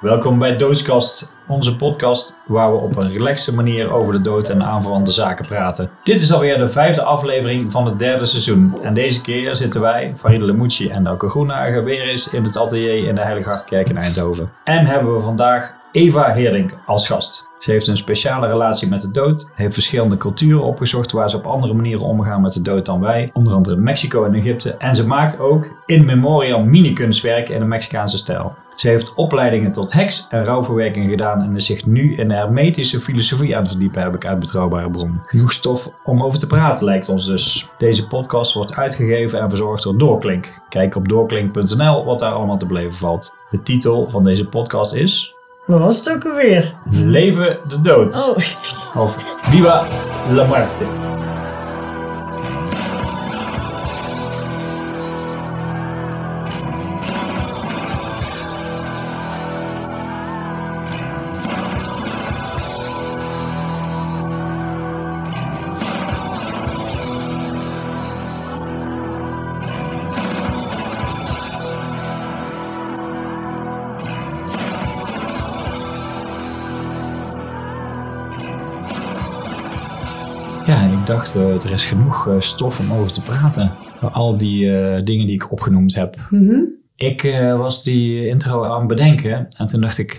Welkom bij Doodskast, onze podcast waar we op een relaxe manier over de dood en aanverwante zaken praten. Dit is alweer de vijfde aflevering van het derde seizoen. En deze keer zitten wij, Faride Lemucci en Elke Groenhagen, weer eens in het atelier in de Heilige Hartkerk in Eindhoven. En hebben we vandaag Eva Heerlink als gast. Ze heeft een speciale relatie met de dood, heeft verschillende culturen opgezocht waar ze op andere manieren omgaan met de dood dan wij, onder andere Mexico en Egypte. En ze maakt ook in memoriam mini-kunstwerken in de Mexicaanse stijl. Ze heeft opleidingen tot heks en rouwverwerking gedaan en is zich nu in de hermetische filosofie aan het verdiepen, heb ik uit betrouwbare bron. Genoeg stof om over te praten lijkt ons dus. Deze podcast wordt uitgegeven en verzorgd door Doorklink. Kijk op doorklink.nl wat daar allemaal te beleven valt. De titel van deze podcast is Wat was het ook alweer? Leven de dood. Oh, Of Viva la muerte. Dacht, eh, er is genoeg eh, stof om over te praten. Al die eh, dingen die ik opgenoemd heb. Mhm. Ik was die intro aan het bedenken en toen dacht ik,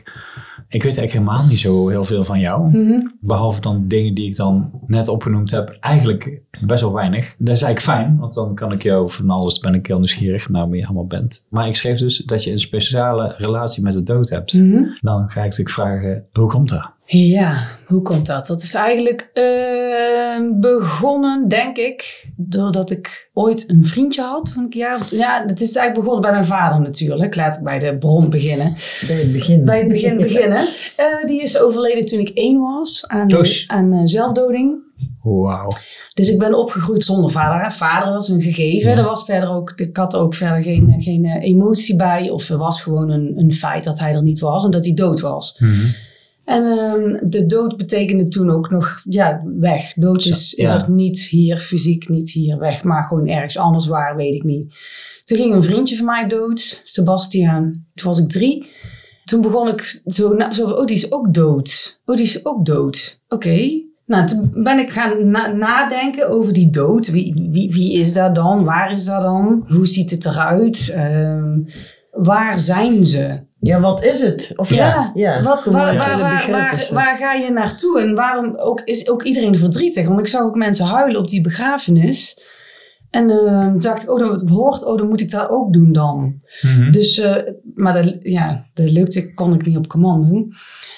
ik weet eigenlijk helemaal niet zo heel veel van jou. Mhm. Behalve dan dingen die ik dan net opgenoemd heb, eigenlijk best wel weinig. Dat is eigenlijk fijn, want dan kan ik jou van alles, ben ik heel nieuwsgierig naar wie je allemaal bent. Maar ik schreef dus dat je een speciale relatie met de dood hebt. Mhm. Dan ga ik natuurlijk vragen, hoe komt dat? Ja, hoe komt dat? Dat is eigenlijk eh, begonnen, denk ik, doordat ik ooit een vriendje had. Een jaar ja, het is eigenlijk begonnen bij mijn vader natuurlijk. Laat ik bij de bron beginnen. Bij het begin. Bij het begin beginnen. Eh, die is overleden toen ik één was aan, aan eh, zelfdoding. Wauw. Dus ik ben opgegroeid zonder vader. Vader was een gegeven. Ja. Er was verder ook, ik had er ook verder geen, geen eh, emotie bij. Of er was gewoon een, een feit dat hij er niet was en dat hij dood was. Mhm. En ehm, de dood betekende toen ook nog, ja, weg. Dood is, is er niet hier, fysiek niet hier weg, maar gewoon ergens anders waar, weet ik niet. Toen ging een vriendje van mij dood, Sebastiaan. Toen was ik drie. Toen begon ik zo, na- zo oh, die is ook dood. Oh, die is ook dood. Oké. Nou, toen ben ik gaan na- nadenken over die dood. Wie, wie, wie is dat dan? Waar is dat dan? Hoe ziet het eruit? Ehm, waar zijn ze? Ja, wat is het? Of Ja, ja Wat, waar, waar, waar, waar, ga je naartoe? En waarom ook, is ook iedereen verdrietig? Want ik zag ook mensen huilen op die begrafenis. En toen dacht ik, oh, dat hoort, oh, dan moet ik dat ook doen dan. Mhm. Dus, eh, maar dat, ja, dat lukte, kon ik niet op commando.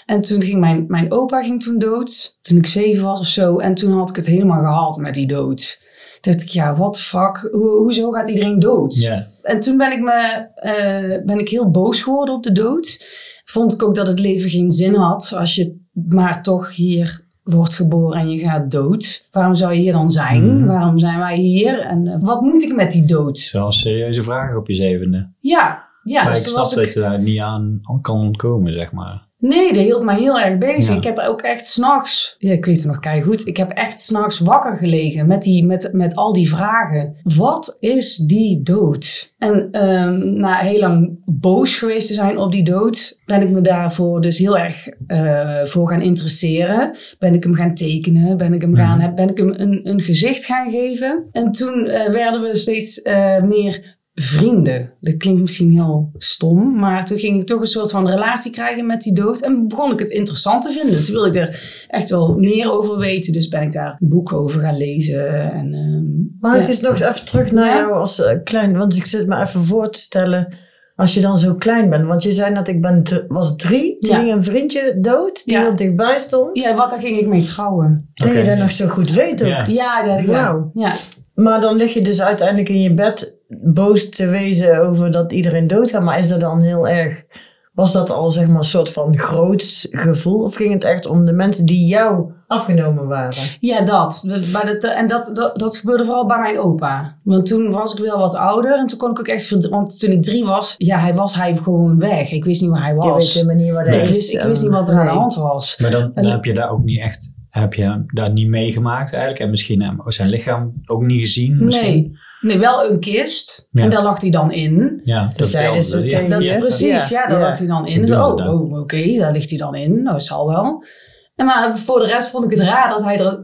En toen ging mijn, mijn opa ging toen dood, toen ik zeven was of zo. En toen had ik het helemaal gehad met die dood. Dacht ik, ja, wat fuck, Ho- hoezo gaat iedereen dood? En toen ben ik, me, eh, ben ik heel boos geworden op de dood. Vond ik ook dat het leven geen zin had als je maar toch hier wordt geboren en je gaat dood. Waarom zou je hier dan zijn? Mhm. Waarom zijn wij hier? En eh, wat moet ik met die dood? Zelfs serieuze vragen op je zevende. Ja, ja. maar dus ik snap dat je daar niet aan kan ontkomen, zeg maar. Nee, dat hield mij heel erg bezig. Ja. Ik heb ook echt s'nachts, ja, ik weet het nog goed. ik heb echt s'nachts wakker gelegen met, die, met, met al die vragen. Wat is die dood? En ehm, na heel lang boos geweest te zijn op die dood, ben ik me daarvoor dus heel erg eh, voor gaan interesseren. Ben ik hem gaan tekenen, ben ik hem, gaan, ben ik hem een, een gezicht gaan geven. En toen eh, werden we steeds eh, meer vrienden. Dat klinkt misschien heel stom, maar toen ging ik toch een soort van relatie krijgen met die dood. En begon ik het interessant te vinden. Toen wilde ik er echt wel meer over weten. Dus ben ik daar een boek over gaan lezen. En, ehm, Mag ik ja. eens nog even terug naar Ja? jou als eh, klein? Want ik zit me even voor te stellen. Als je dan zo klein bent. Want je zei net, ik ben was drie. Toen Ja. ging een vriendje dood. Die Ja. heel dichtbij stond. Ja, wat, daar ging ik mee trouwen. Dat je dat nog zo goed weet ook. Ja. Ja, ja. Wauw. ja. Maar dan lig je dus uiteindelijk in je bed boos te wezen over dat iedereen doodgaat. Maar is dat dan heel erg... Was dat al zeg maar een soort van groots gevoel? Of ging het echt om de mensen die jou afgenomen waren? Ja, dat. Maar dat en dat, dat, dat gebeurde vooral bij mijn opa. Want toen was ik wel wat ouder en toen kon ik ook echt... Want toen ik drie was, ja, hij was hij gewoon weg. Ik wist niet waar hij Je weet was. helemaal niet waar Nee. ik, is. wist, ik wist niet wat er aan de hand was. Maar dan, dan En- heb je daar ook niet echt, heb je daar niet meegemaakt eigenlijk. En misschien hem- zijn lichaam ook niet gezien. Misschien. Nee. Nee, wel een kist. Ja. En daar lag hij dan in. Ja, dat zeiden ze tegen Ja. precies, ja, daar Ja. lag hij dan in. Oh, oh, oké, daar ligt hij dan in. Nou, zal wel. En maar voor de rest vond ik het raar dat hij er...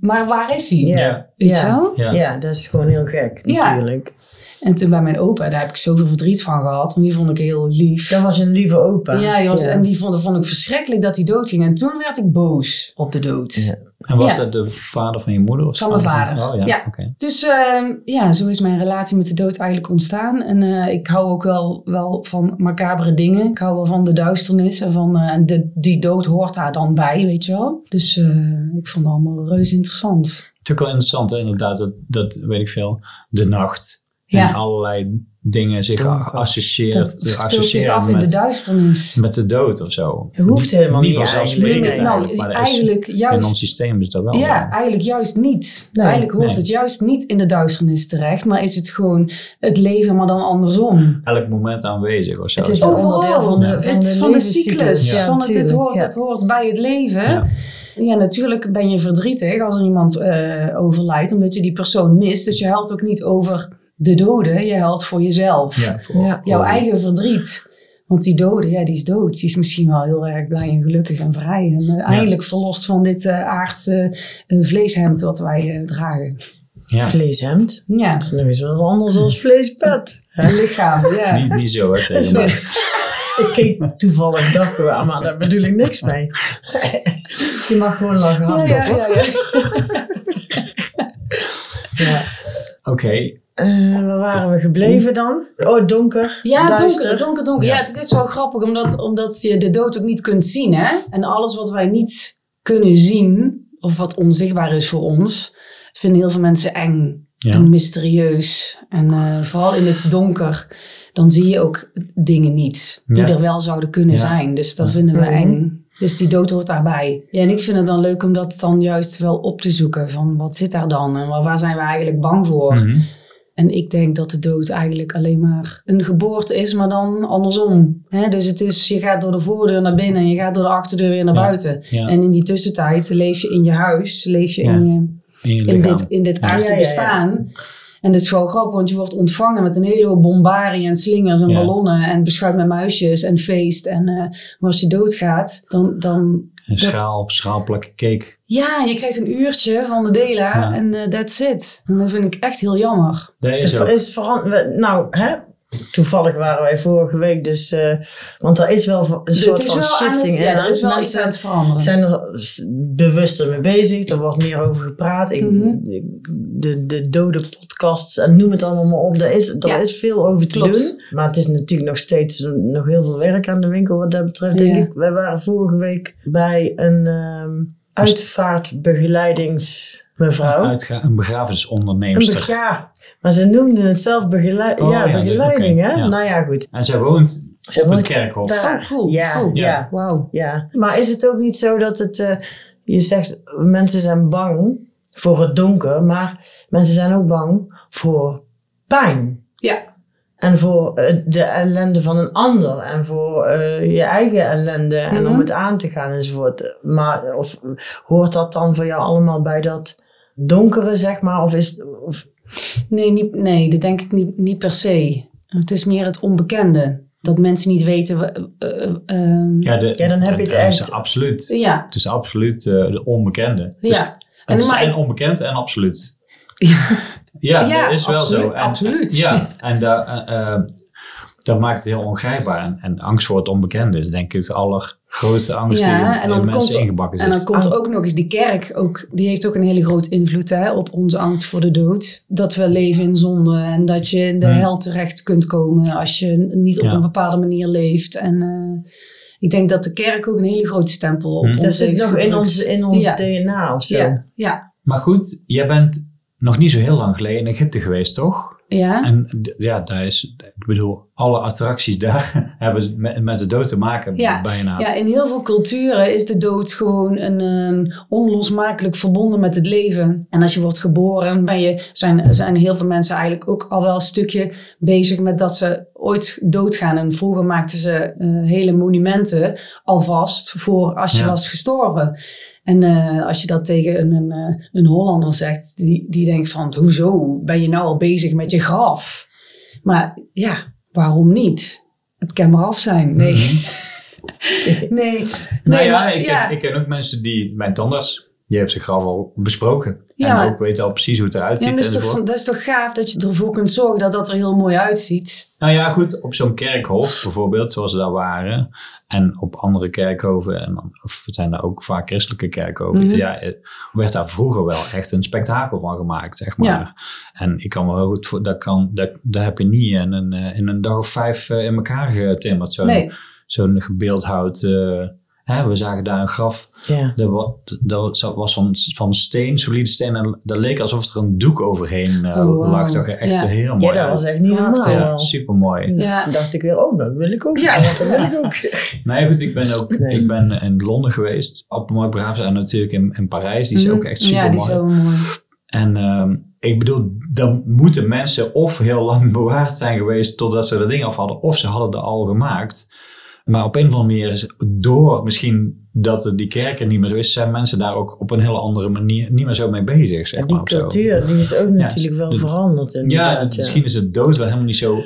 Maar waar is hij? Ja. Ja. Weet je Ja. wel? Ja. Ja, dat is gewoon heel gek, Ja. natuurlijk. En toen bij mijn opa, daar heb ik zoveel verdriet van gehad. Want die vond ik heel lief. Dat was een lieve opa. Ja, die was, en die vond, vond ik verschrikkelijk dat hij doodging. En toen werd ik boos op de dood. En was Ja. dat de vader van je moeder? Of Van mijn vader. Oh ja, Ja. oké. Dus ehm, ja, zo is mijn relatie met de dood eigenlijk ontstaan. En eh, ik hou ook wel, wel van macabere dingen. Ik hou wel van de duisternis. En van eh, de, die dood hoort daar dan bij, weet je wel. Dus eh, ik vond het allemaal reuze interessant. Ook wel interessant, hè? inderdaad, dat, dat weet ik veel. De nacht. Ja. En allerlei dingen zich Donker. geassocieerd, Dat speelt zich associëren af in de met, duisternis. met de dood of zo. Het hoeft helemaal niet vanzelfsprekend eigenlijk. eigenlijk, nou, maar is- eigenlijk in ons juist... systeem is dat wel. Ja, eigenlijk juist niet. Nee, eigenlijk hoort nee. het juist niet in de duisternis terecht. Maar is het gewoon het leven, maar dan andersom. Elk moment aanwezig of zo. Het is een onderdeel van de, van het, de, van de cyclus. Ja, van het, het, hoort, Ja. het hoort bij het leven. Ja. Ja. natuurlijk ben je verdrietig als er iemand eh, overlijdt, omdat je die persoon mist. Dus je huilt ook niet over de doden, je huilt voor jezelf. Ja, voor- Ja. Jouw eigen verdriet. Want die dode, ja, die is dood. Die is misschien wel heel erg blij en gelukkig en vrij. En eh, eindelijk verlost van dit eh, aardse eh, vleeshemd wat wij eh, dragen. Ja. Vleeshemd. Ja, Dat is nog eens wat anders dan vleespet. een lichaam, ja. Niet, niet zo, hè? Ik keek toevallig daggewaar, maar daar bedoel ik niks mee. Je mag gewoon lachen Ja, ja, ja. Ja. Oké, Eh, waar waren we gebleven dan? Oh, donker. Ja, duister. donker, donker, donker. Ja. Ja, het is wel grappig omdat, omdat je de dood ook niet kunt zien. Hè? En alles wat wij niet kunnen zien, of wat onzichtbaar is voor ons, vinden heel veel mensen eng Ja. en mysterieus. En eh, vooral in het donker, dan zie je ook dingen niet die Ja. er wel zouden kunnen Ja. zijn. Dus dat Ja. vinden we Mhm. eng. Dus die dood hoort daarbij. Ja, en ik vind het dan leuk om dat dan juist wel op te zoeken. Van wat zit daar dan en waar waar zijn we eigenlijk bang voor? Mhm. En ik denk dat de dood eigenlijk alleen maar een geboorte is, maar dan andersom. Hè? Dus het is, je gaat door de voordeur naar binnen en je gaat door de achterdeur weer naar Ja. buiten. ja. En in die tussentijd leef je in je huis, leef je Ja. in, je, in je in, lichaam. dit, in dit Ja. aardse Ja, ja, ja. bestaan. En dat is gewoon grappig, want je wordt ontvangen met een hele hoop bombarie en slingers en Ja. ballonnen en beschuit met muisjes en feest. En eh, maar als je doodgaat, dan, dan Een schaal, schaal plakken cake. ja, je krijgt een uurtje van de Dela Ja. en eh, that's it. En dat vind ik echt heel jammer. Dat Het is is, ook. is nou, hè? Toevallig waren wij vorige week, dus, eh, want er is wel een Het soort van shifting. het, ja, en er is wel iets aan het veranderen. zijn er bewuster mee bezig, er wordt meer over gepraat. Ik, Mhm. de, de dode podcasts en noem het allemaal maar op, er is, er Ja. is veel over te Klopt. doen. Maar het is natuurlijk nog steeds nog heel veel werk aan de winkel wat dat betreft, denk Ja. ik. Wij waren vorige week bij een ehm uitvaartbegeleidings-mevrouw. Uitga- een Een be- ja, maar ze noemden het zelf begeleid Oh, ja, ja, begeleiding, hè? ja. Nou ja, goed. En zij woont Ze op het kerkhof. daar. Oh, cool. Ja, Oh, ja, Wauw. ja. Maar is het ook niet zo dat het... eh, je zegt, mensen zijn bang voor het donker, maar mensen zijn ook bang voor pijn. Ja. En voor eh, de ellende van een ander. En voor eh, je eigen ellende. En Mhm. om het aan te gaan enzovoort. Maar of, hoort dat dan voor jou allemaal bij dat donkere, zeg maar? Of is... Of, Nee, niet, nee, dat denk ik niet, niet per se. Het is meer het onbekende. Dat mensen niet weten. eh, eh, ehm, Ja, de, Ja, dan heb je het echt- absoluut. ja. Het is absoluut eh, de onbekende. Dus ja. het is maar en ik- onbekend en absoluut. Ja. Ja, Ja, dat is wel absoluut, zo. En, absoluut. Ja, en daar, eh, eh, dat maakt het heel ongrijpbaar. En, en angst voor het onbekende is denk ik de allergrootste angst Ja, die in, en dan mensen komt- ingebakken En zit. dan komt er ook nog eens die kerk. Ook, die heeft ook een hele grote invloed hè, op onze angst voor de dood. Dat we leven in zonde. En dat je in de Hmm. hel terecht kunt komen. Als je niet op Ja. een bepaalde manier leeft. En eh, ik denk dat de kerk ook een hele grote stempel op Hmm. ons dat zit nog in ons, in ons Ja. DNA of zo. Ja, ja, Maar goed, jij bent nog niet zo heel lang geleden in Egypte geweest, toch? Ja. En ja, daar is, ik bedoel, alle attracties daar hebben met, met de dood te maken Ja, bijna. Ja, in heel veel culturen is de dood gewoon een, een onlosmakelijk verbonden met het leven. En als je wordt geboren, ben je, zijn, zijn heel veel mensen eigenlijk ook al wel een stukje bezig met dat ze ooit doodgaan. En vroeger maakten ze eh, hele monumenten alvast voor als je Ja. was gestorven. En eh, als je dat tegen een, een, eh, een Hollander zegt, die, die denkt van, hoezo ben je nou al bezig met je graf? Maar ja, waarom niet? Het kan maar af zijn. Nee. Mhm. Nee. nou Nee, ja, maar- ik, ja. Ken, ik ken ook mensen die, mijn tandarts, die heeft zijn graf al besproken. Ja, en ook weet al precies hoe het eruit Ja, ziet dat, is toch, dat is toch gaaf dat je ervoor kunt zorgen dat dat er heel mooi uitziet. Nou ja, goed, op zo'n kerkhof bijvoorbeeld, zoals we daar waren, en op andere kerkhoven, en dan of het zijn er ook vaak christelijke kerkhoven, Mhm. ja, eh, werd daar vroeger wel echt een spektakel van gemaakt, zeg maar. Ja. En ik kan me heel goed voor, dat kan, dat, dat heb je niet in een, eh, in een dag of vijf eh, in elkaar getimmerd, zo'n Nee. zo'n gebeeldhouwd. eh, hè, we zagen daar een graf, Ja. dat wa- dat was van, van steen, solide steen, en dat leek alsof er een doek overheen eh, Oh, lag. Dat er echt Ja. heel ja, mooi dat was echt niet normaal. Ja, super mooi. Ja. Dacht ik weer, oh, dat wil ik ook. Ja. dat wil ik ook. Nee, goed, ik ben ook Nee. ik ben in Londen geweest. Op een mooi begraafplaats. En natuurlijk in, in Parijs. Die is ook echt super Ja, die mooi. is zo mooi. En ehm, ik bedoel, dan moeten mensen of heel lang bewaard zijn geweest totdat ze er ding af hadden. Of ze hadden er al gemaakt. Maar op een of andere manier is door misschien dat het die kerken niet meer zo is, zijn mensen daar ook op een hele andere manier niet meer zo mee bezig. Zeg En die maar, cultuur, die is ook natuurlijk wel de- veranderd. Ja, inderdaad, misschien is het dood wel helemaal niet zo.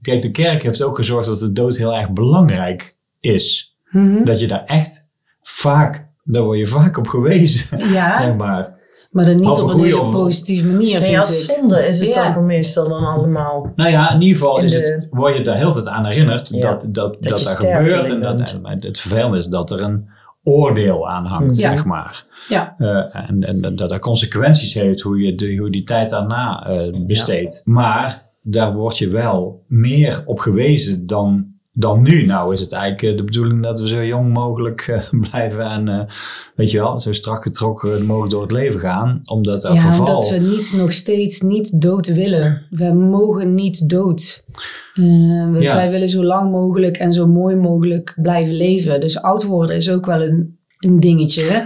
Kijk, de kerk heeft ook gezorgd dat de dood heel erg belangrijk is. Mhm. Dat je daar echt vaak, daar word je vaak op gewezen. Ja, Zeg maar. Maar dan niet Op een op een goeie hele positieve manier, Nee, vind als ik. zonde is het Ja. dan meestal dan allemaal. Nou ja, in ieder geval In is de- het, word je daar heel de tijd aan herinnerd Ja. dat dat, dat, dat sterfelijk gebeurt. En, dat, en het vervelende is dat er een oordeel aan hangt, Ja. zeg maar. Ja. Eh, en, en dat er consequenties heeft hoe je, de, hoe je die tijd daarna eh, besteedt. Maar daar word je wel meer op gewezen dan, dan nu. Nou is het eigenlijk eh, de bedoeling dat we zo jong mogelijk eh, blijven en eh, weet je wel, zo strak getrokken mogelijk door het leven gaan. Omdat er Ja, verval... omdat we niet nog steeds niet dood willen. We mogen niet dood. We- Ja. Wij willen zo lang mogelijk en zo mooi mogelijk blijven leven. Dus oud worden is ook wel een, een dingetje. Hè?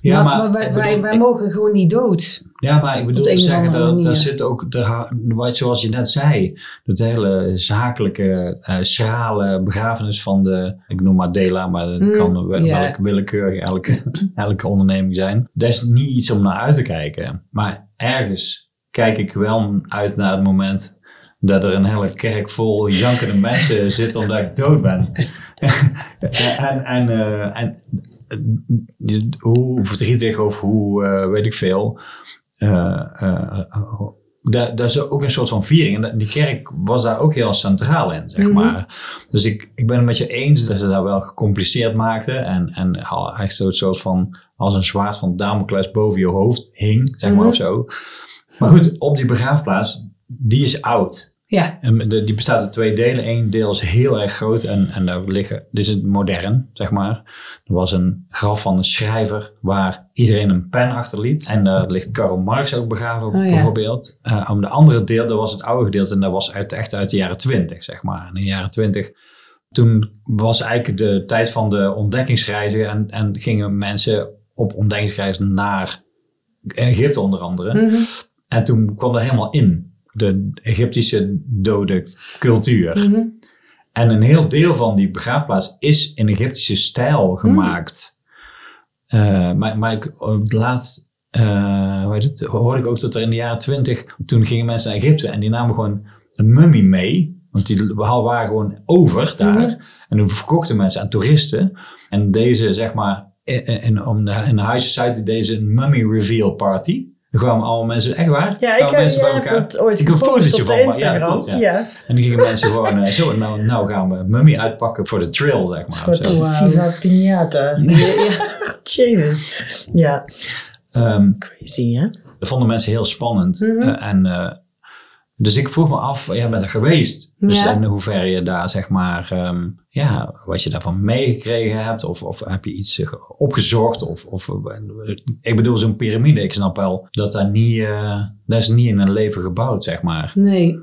ja, maar, maar wij, wij, bedoel, wij ik- mogen gewoon niet dood. Ja, maar ik bedoel de te zeggen, dat, daar zit ook, daar, wat- zoals je net zei, dat hele zakelijke, eh schrale begrafenis van de, ik noem maar Dela, maar het Mm, kan wel- welke willekeurig elke, elke onderneming zijn. Dat is niet iets om naar uit te kijken. Maar ergens kijk ik wel uit naar het moment dat er een hele kerk vol jankende mensen zit omdat ik dood ben. en, en, eh, en eh, hoe verdrietig of hoe eh, weet ik veel. Eh, eh, daar, daar is ook een soort van viering. En dat- die kerk was daar ook heel centraal in, zeg Mhm. maar. Dus ik, ik ben het met je eens dat ze daar wel gecompliceerd maakten. En, en echt zo'n soort van, als een zwaard van Damocles boven je hoofd hing, zeg maar Mhm. of zo. Maar goed, op die begraafplaats, die is oud. Ja, En de, die bestaat uit twee delen. Eén deel is heel erg groot en, en daar liggen, dit is het modern, zeg maar. Er was een graf van een schrijver waar iedereen een pen achterliet. En daar ligt Karl Marx ook begraven, Oh ja. bijvoorbeeld. Eh om de andere deel, dat was het oude gedeelte en dat was uit, echt uit de jaren twintig, zeg maar. En in de jaren twintig, toen was eigenlijk de tijd van de ontdekkingsreizen en, en gingen mensen op ontdekkingsreizen naar Egypte onder andere. Mhm. En toen kwam er helemaal in de Egyptische dode cultuur. Mhm. En een heel deel van die begraafplaats is in Egyptische stijl gemaakt. Eh, maar maar ik, laatst eh, hoe heet het, hoorde ik ook dat er in de jaren twintig, toen gingen mensen naar Egypte en die namen gewoon een mummie mee. Want die waren gewoon over daar. Mhm. En toen verkochten mensen aan toeristen. En deze, zeg maar, in, in, om de, in de High Society deze een mummy reveal party. Er kwamen allemaal mensen, echt waar? Ja, kwamen ik, mensen heb, bij je hebt elkaar. het ooit Ik heb een fotootje van, maar- ja, Instagram. klopt, ja. ja. En dan gingen mensen gewoon eh, zo, nou, nou gaan we mummy uitpakken voor de trail, zeg maar. Een soort Zo. Wauw. Viva Piñata. Ja, ja. Jezus. Ja, Ehm, crazy hè? dat vonden mensen heel spannend. Mhm. Eh, en, eh, dus ik vroeg me af, jij bent er geweest. Dus Ja. in hoeverre je daar, zeg maar, ehm, ja, wat je daarvan meegekregen hebt. Of, of heb je iets eh, opgezocht. Of, of, eh, ik bedoel, zo'n piramide, ik snap wel dat daar niet, eh, dat is niet in een leven gebouwd, zeg maar. Nee.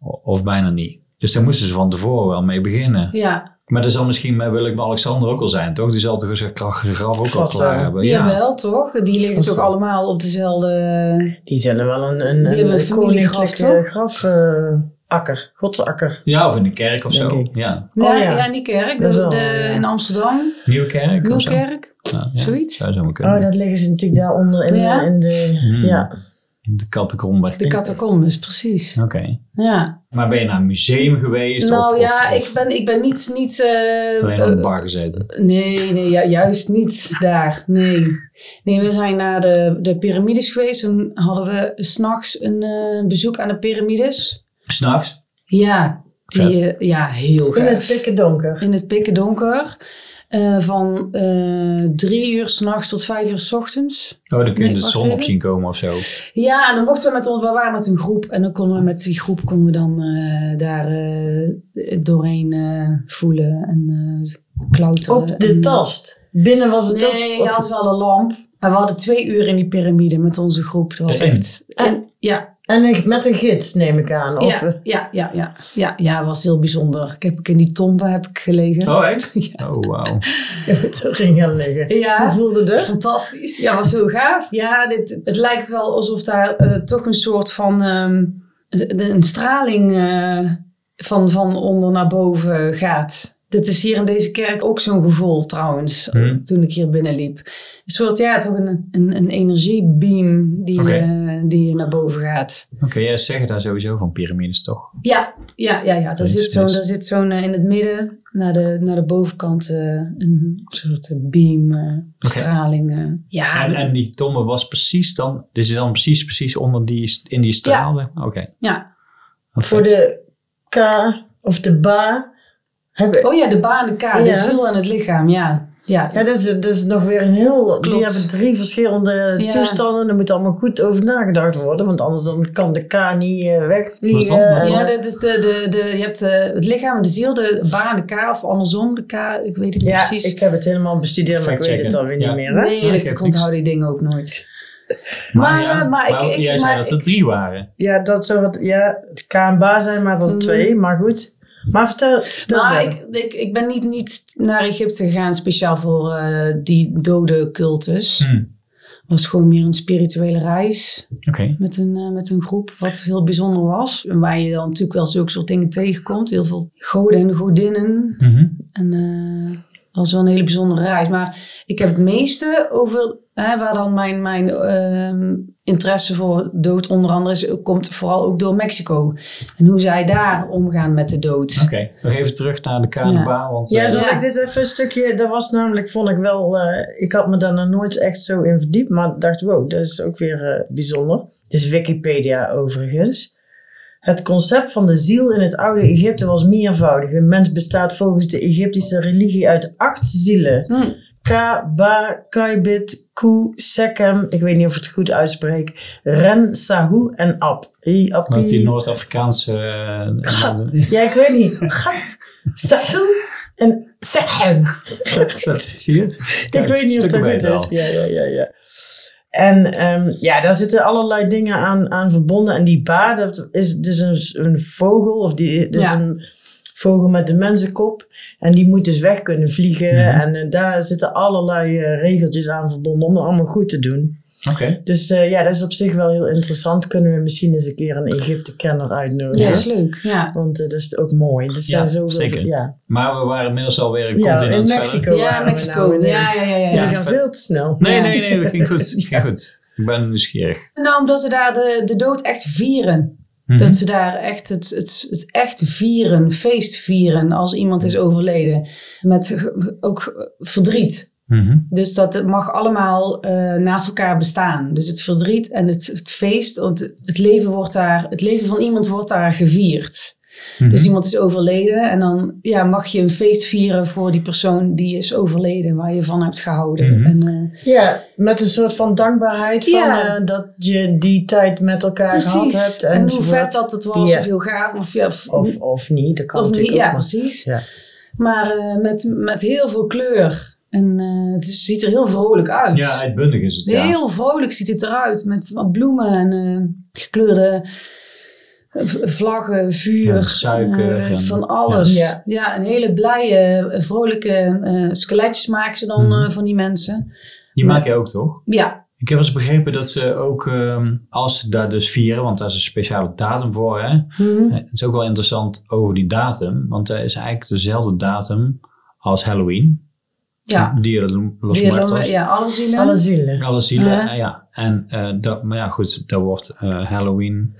O- Of bijna niet. Dus daar moesten ze van tevoren wel mee beginnen. Ja, Maar dat zal misschien met Willem-Alexander ook al zijn, toch? Die zal toch zijn graf ook al klaar wel. hebben. ja. Ja. jawel toch? Die liggen Vast toch wel. allemaal op dezelfde... Die zullen wel een, een, Die hebben een een familiegraf, koninklijke toch? graf... akker, godsakker. ja, of in de kerk of Denk zo. ik. Ja. Ja, Oh, ja. ja. niet kerk. Dat is De, wel, de- ja. In Amsterdam. Nieuwe kerk of zo. Nieuwkerk. Ja, ja. Zoiets. Zou zo kunnen. Oh, dat liggen ze natuurlijk daaronder in, in de... Hmm. Ja. De kattenkromber. De catacombes, precies. Oké. Ja. Maar ben je naar een museum geweest? Nou of, ja, of, ik, ben, ik ben niet... niet eh, alleen aan de eh, bar gezeten? Nee, nee juist niet daar. Nee. Nee, we zijn naar de, de piramides geweest. Toen hadden we s'nachts een eh, bezoek aan de piramides. S'nachts? Ja, die, eh, ja heel In het gaaf. pikken donker. In het pikken donker. Eh, van eh, drie uur s'nachts tot vijf uur s ochtends. Oh, dan kun je Nee, de zon op zien komen of zo. Ja, en dan mochten we met ons, we waren met een groep. En dan konden we met die groep konden we dan eh, daar eh, doorheen eh, voelen en eh, klauteren. Op de En- tast. Binnen was het Nee, ook... je had wel een lamp. Maar we hadden twee uur in die piramide met onze groep. Dat was echt... En, ja, En een- met een gids, neem ik aan. Of, ja, ja, ja, ja, ja, ja, het was heel bijzonder. Ik heb in die tombe heb ik gelegen. Oh, echt? Ja. Oh, wauw. je moet erin gaan liggen. Hoe Ja, voelde het? fantastisch. Ja, was heel gaaf. Ja, dit, het lijkt wel alsof daar eh, toch een soort van ehm, de- een straling eh, van, van onder naar boven gaat. Dit is hier in deze kerk ook zo'n gevoel trouwens, Hmm. toen ik hier binnenliep. Een soort, ja, toch een, een, een energiebeam die, Oké. eh, die naar boven gaat. Oké, jij zeggen daar sowieso van piramides, toch? Ja, ja, ja, ja. Daar Dat zit zo'n, mis. daar zit zo'n eh, in het midden, naar de, naar de bovenkant, eh, een soort beam, straling. eh. Ja, En, en die tombe was precies dan... Dus is dan precies, precies onder die, in die straal? Oké. ja. Voor de K of de ba. Hebben, Oh ja, de baan, de K, de Ja. ziel en het lichaam, ja. Ja, Ja, dat is, dat is nog weer een heel... Klopt. Die hebben drie verschillende Ja. toestanden. Daar moet allemaal goed over nagedacht worden. Want anders dan kan de K niet eh, Wat is wegvliegen. ja dat is de, de, de, je hebt eh, het lichaam, de ziel, de baan, de K, of andersom, de K, ik weet het niet ja, precies. ik heb het helemaal bestudeerd, maar ik weet het alweer Ja. niet meer. Hè? nee, Ja, ik, onthoud die dingen ook nooit. Maar, maar, ja, eh, maar ik- maar ik- jij maar zei dat er drie waren. Ja, dat zou. Ja, de K en ba zijn maar dat er Mhm. twee. Maar goed. Maar vertel, vertel Nou, ik, ik, ik ben niet, niet naar Egypte gegaan speciaal voor eh, die dode cultus. Hm. Het was gewoon meer een spirituele reis Oké. met een, eh, met een groep, wat heel bijzonder was. En waar je dan natuurlijk wel zulke soort dingen tegenkomt. Heel veel goden en godinnen. Mhm. En eh, dat was wel een hele bijzondere reis. Maar ik heb het meeste over, hè, waar dan mijn, mijn ehm, interesse voor dood onder andere is, komt vooral ook door Mexico. En hoe zij daar omgaan met de dood. Oké, nog even terug naar de KNBA. Want, Ja, eh, zal Ja. ik dit even een stukje... Dat was namelijk, vond ik wel... eh, ik had me daar nog nooit echt zo in verdiept. Maar dacht, wow, dat is ook weer eh, bijzonder. Dit is Wikipedia overigens. Het concept van de ziel in het oude Egypte was meervoudig. Een mens bestaat volgens de Egyptische religie uit acht zielen. Hm. Ka, Ba, Kaibit, Ku, Sekem, ik weet niet of ik het goed uitspreek, Ren, Sahu en Ab. I. Met die Noord-Afrikaanse... eh, Ja, ik weet niet. Gap, Sahu en vet. Zie je? Ik weet niet of dat goed is. Ja, ja, ja, ja. En ehm, ja, daar zitten allerlei dingen aan, aan verbonden. En die ba, dat is dus een, een vogel, of die, dus Ja. een vogel met een mensenkop. En die moet dus weg kunnen vliegen. Mhm. En eh, daar zitten allerlei eh, regeltjes aan verbonden om dat allemaal goed te doen. Oké. Dus eh, ja, dat is op zich wel heel interessant. Kunnen we misschien eens een keer een Egypte-kenner uitnodigen. Ja, is leuk. Ja. Want eh, dat is ook mooi. Dat zijn Ja, zoveel, zeker. Ja, Maar we waren inmiddels alweer een ja in continent verder. Mexico. Ja, waren we Mexico. nou ja, ja, ja, ja. Die gaan vet. veel te snel. Nee, Ja. nee, nee, dat ging goed. Dat ging goed. Ik ben nieuwsgierig. Nou, omdat ze daar de, de dood echt vieren. Mhm. Dat ze daar echt het, het, het echt vieren, feest vieren als iemand is overleden. Met ook verdriet. Mhm. Dus dat mag allemaal eh, naast elkaar bestaan. Dus het verdriet en het, het feest, want het leven, wordt daar, het leven van iemand wordt daar gevierd. Mhm. Dus iemand is overleden en dan ja, mag je een feest vieren voor die persoon die is overleden, waar je van hebt gehouden. Mhm. En, eh, Ja, met een soort van dankbaarheid van eh, dat je die tijd met elkaar gehad hebt. En hoe enzovoort. vet dat het was, Ja. of heel gaaf. Of, ja, of, Of, of niet, dat kan of niet, natuurlijk ja, maar- precies. Ja. Maar eh, met, met heel veel kleur. En eh, het ziet er heel vrolijk uit. Ja, uitbundig is het, ja. Heel vrolijk ziet het eruit. Met wat bloemen en eh, gekleurde v- vlaggen, vuur, Ja, suiker eh, en- van alles. Ja. Ja. een hele blije, eh, vrolijke eh, skeletjes maken ze dan Mhm. eh, van die mensen. Die maak je ook toch? Ja, Ik heb eens begrepen dat ze ook, ehm, als ze daar dus vieren, want daar is een speciale datum voor, hè. Mhm. Het is ook wel interessant over die datum, want dat is eigenlijk dezelfde datum als Halloween. Ja. Dia de los ja, alle zielen. Alle zielen. Alle zielen, Ja. ja. En, eh, dat, maar ja, goed, dat wordt eh, Halloween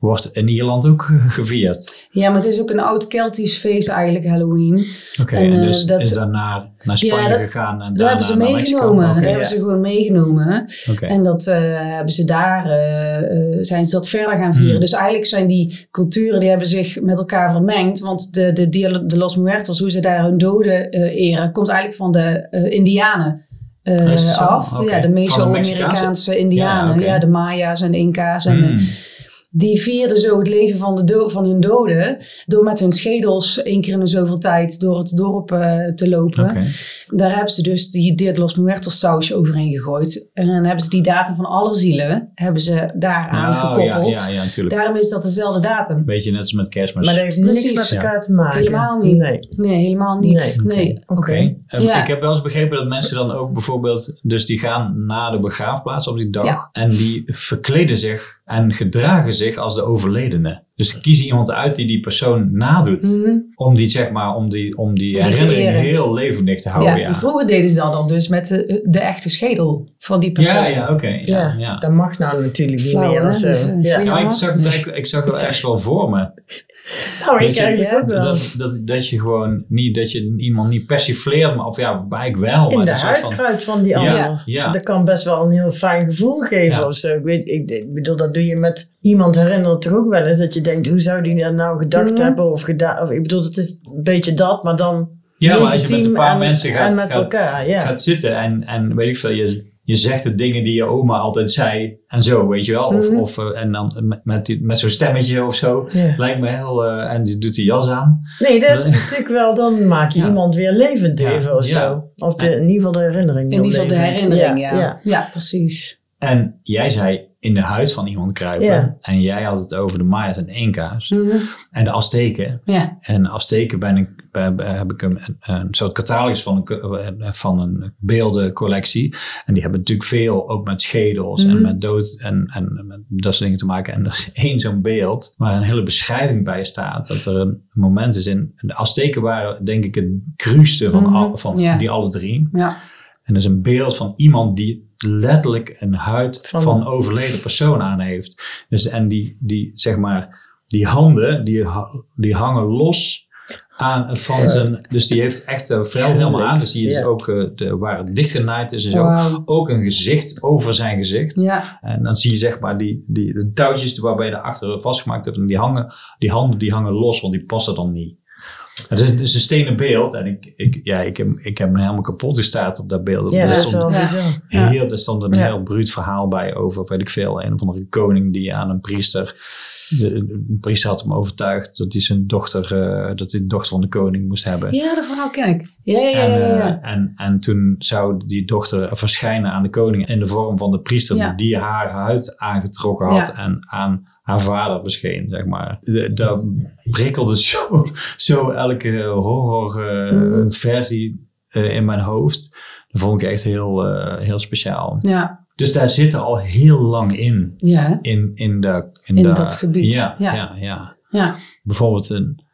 wordt in Ierland ook gevierd. Ja, maar het is ook een oud Keltisch feest eigenlijk, Halloween. Oké, En, en, eh, dus dat- is dan naar, naar Spanje Ja, dat- gegaan en Dat daarna hebben ze naar meegenomen. Dat ja. hebben ze gewoon meegenomen. En dat eh, hebben ze daar, eh, zijn ze dat verder gaan vieren. Hmm. Dus eigenlijk zijn die culturen, die hebben zich met elkaar vermengd. Want de, de, de los Muertos, hoe ze daar hun doden eren, komt eigenlijk van de Indianen. zo? af. Ja, de Meso-Amerikaanse Indianen. Ja, de Maya's en de Inca's. En, Hmm. Die vierden zo het leven van, de do- van hun doden. Door met hun schedels één keer in de zoveel tijd door het dorp eh, te lopen. Oké. Daar hebben ze dus die de los Muertos sausje overheen gegooid. En dan hebben ze die datum van alle zielen hebben ze daar aan Oh, gekoppeld. Ja, ja, ja, natuurlijk. Daarom is dat dezelfde datum. Beetje net als met kerstmis. Maar dat heeft Precies. niks met Ja. elkaar te maken. Helemaal niet. Nee. Nee, helemaal niet. Nee. Nee. Oké. Eh, Ja. Ik heb wel eens begrepen dat mensen dan ook bijvoorbeeld, dus die gaan naar de begraafplaats op die dag Ja. en die verkleden zich en gedragen zich als de overledene. Dus kiezen iemand uit die die persoon nadoet, Mhm. om die zeg maar, om die, om die herinnering heel levendig te Ja, houden. en Oh, Ja, vroeger deden ze dat dan dus met de, de echte schedel van die persoon. ja, ja, oké. ja, Ja, ja. dat mag nou natuurlijk niet meer. Dus, ja. Ja, maar ik zag het, eigenlijk- ik zag het echt wel voor me. Nou, ik eigenlijk ja, ook wel. Dat, dat, dat je gewoon niet, dat je iemand niet persifleert, maar of ja, eigenlijk wel. In maar de soort van- huidkruid van die Ja, ander. ja. Dat kan best wel een heel fijn gevoel geven Ja. of zo. Ik, weet, ik, ik bedoel, dat doe je met iemand herinneren toch ook wel eens. Dat je denkt, hoe zou die dat nou gedacht Mhm. hebben of gedaan. Of, ik bedoel, het is een beetje dat, maar dan Ja, maar als je met een paar en, mensen gaat, en met gaat, elkaar. Ja. gaat zitten en, en weet ik veel, je, je zegt de dingen die je oma altijd zei en zo, weet je wel. Of, Mhm. of eh, en dan met, met, die- met zo'n stemmetje of zo. Ja. Lijkt me heel, eh, en die doet die jas aan. Nee, dat is natuurlijk wel, dan maak je Ja. iemand weer levend Ja, even of ja. zo. Of de, in ieder geval de herinnering. In ieder geval de herinnering, ja. ja. Ja, precies. En jij zei in de huid van iemand kruipen. En jij had het over de Maya's en Inca's. Mhm. En de Azteken. Ja. En Azteken ben ik, eh, heb ik een, een soort catalogus van een, eh, van een beeldencollectie. En die hebben natuurlijk veel ook met schedels en Mhm. met dood en, en met dat soort dingen te maken. En er is één zo'n beeld waar een hele beschrijving bij staat. Dat er een moment is in... De Azteken waren denk ik het cruiste van, Mhm. al, van die alle drie. Ja. En dat is een beeld van iemand die letterlijk een huid Van- van, overleden persoon aan heeft. Dus, en die, die, zeg maar, die handen, die, die hangen los aan van zijn... Dus die heeft echt een vel helemaal aan. Dus die is Ja. ook, eh, de, waar het dichtgenaaid is en zo. Ook een gezicht over zijn gezicht. Ja. En dan zie je zeg maar die, die de touwtjes waarbij je erachter vastgemaakt hebt. En die, hangen, die handen die hangen los, want die passen dan niet. Het is, het is een stenen beeld. En ik, ik, ja, ik, heb, ik heb me helemaal kapot gestaard op dat beeld. Ja, Er dat is stond wel bizar. Heel, er stond een Ja. heel bruut verhaal bij over, weet ik veel, een of andere koning die aan een priester, de, een priester had hem overtuigd dat hij zijn dochter, eh, dat hij de dochter van de koning moest hebben. ja, dat verhaal ken ik. Ja, ja, ja. En, ja, eh, en, en toen zou die dochter verschijnen aan de koning in de vorm van de priester Ja. die haar huid aangetrokken had Ja. en aan haar vader verscheen, zeg maar. Daar prikkelde zo, zo elke horror eh, Mhm. versie eh, in mijn hoofd. Dat vond ik echt heel, eh, heel speciaal. ja. Dus daar zit er al heel lang in. Ja? In, in, de, in, In de- dat gebied, Ja, ja. ja. ja, ja. Bijvoorbeeld een,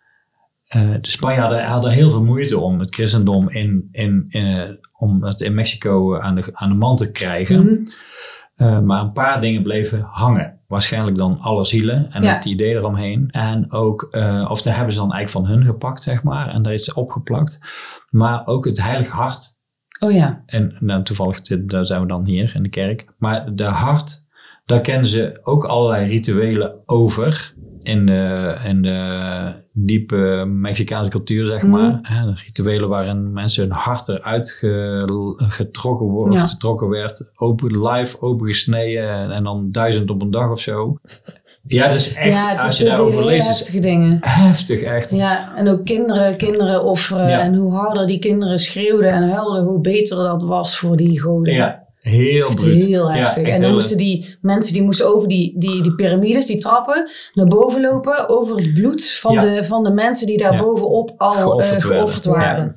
eh, de Spanjaarden hadden heel veel moeite om het christendom in, in, in, eh, om het in Mexico aan de, aan de man te krijgen. Mhm. Eh, maar een paar dingen bleven hangen. Waarschijnlijk dan alle zielen en Ja. het idee eromheen. En ook, eh, of daar hebben ze dan eigenlijk van hun gepakt, zeg maar. En daar is opgeplakt. Maar ook het heilig hart Oh ja. en nou, toevallig daar zijn we dan hier in de kerk. Maar de hart, daar kennen ze ook allerlei rituelen over. In de, in de diepe Mexicaanse cultuur, zeg Mhm. maar. Hè, rituelen waarin mensen hun hart eruit ge- getrokken, wordt, Ja. getrokken werd. Open, live opengesneden en, en dan duizend op een dag of zo. Ja, dus echt, ja, het als je daarover leest, is heftige dingen. heftig echt. Ja, en ook kinderen, kinderen offeren. Ja. En hoe harder die kinderen schreeuwden en huilden, hoe beter dat was voor die goden. Ja, heel Echt bruut. heel Ja, heftig. echt en dan heel- moesten die mensen die moesten over die, die, die piramides, die trappen, naar boven lopen. Over het bloed van, Ja. de, van de mensen die daar Ja. bovenop al eh, Geofferd waren.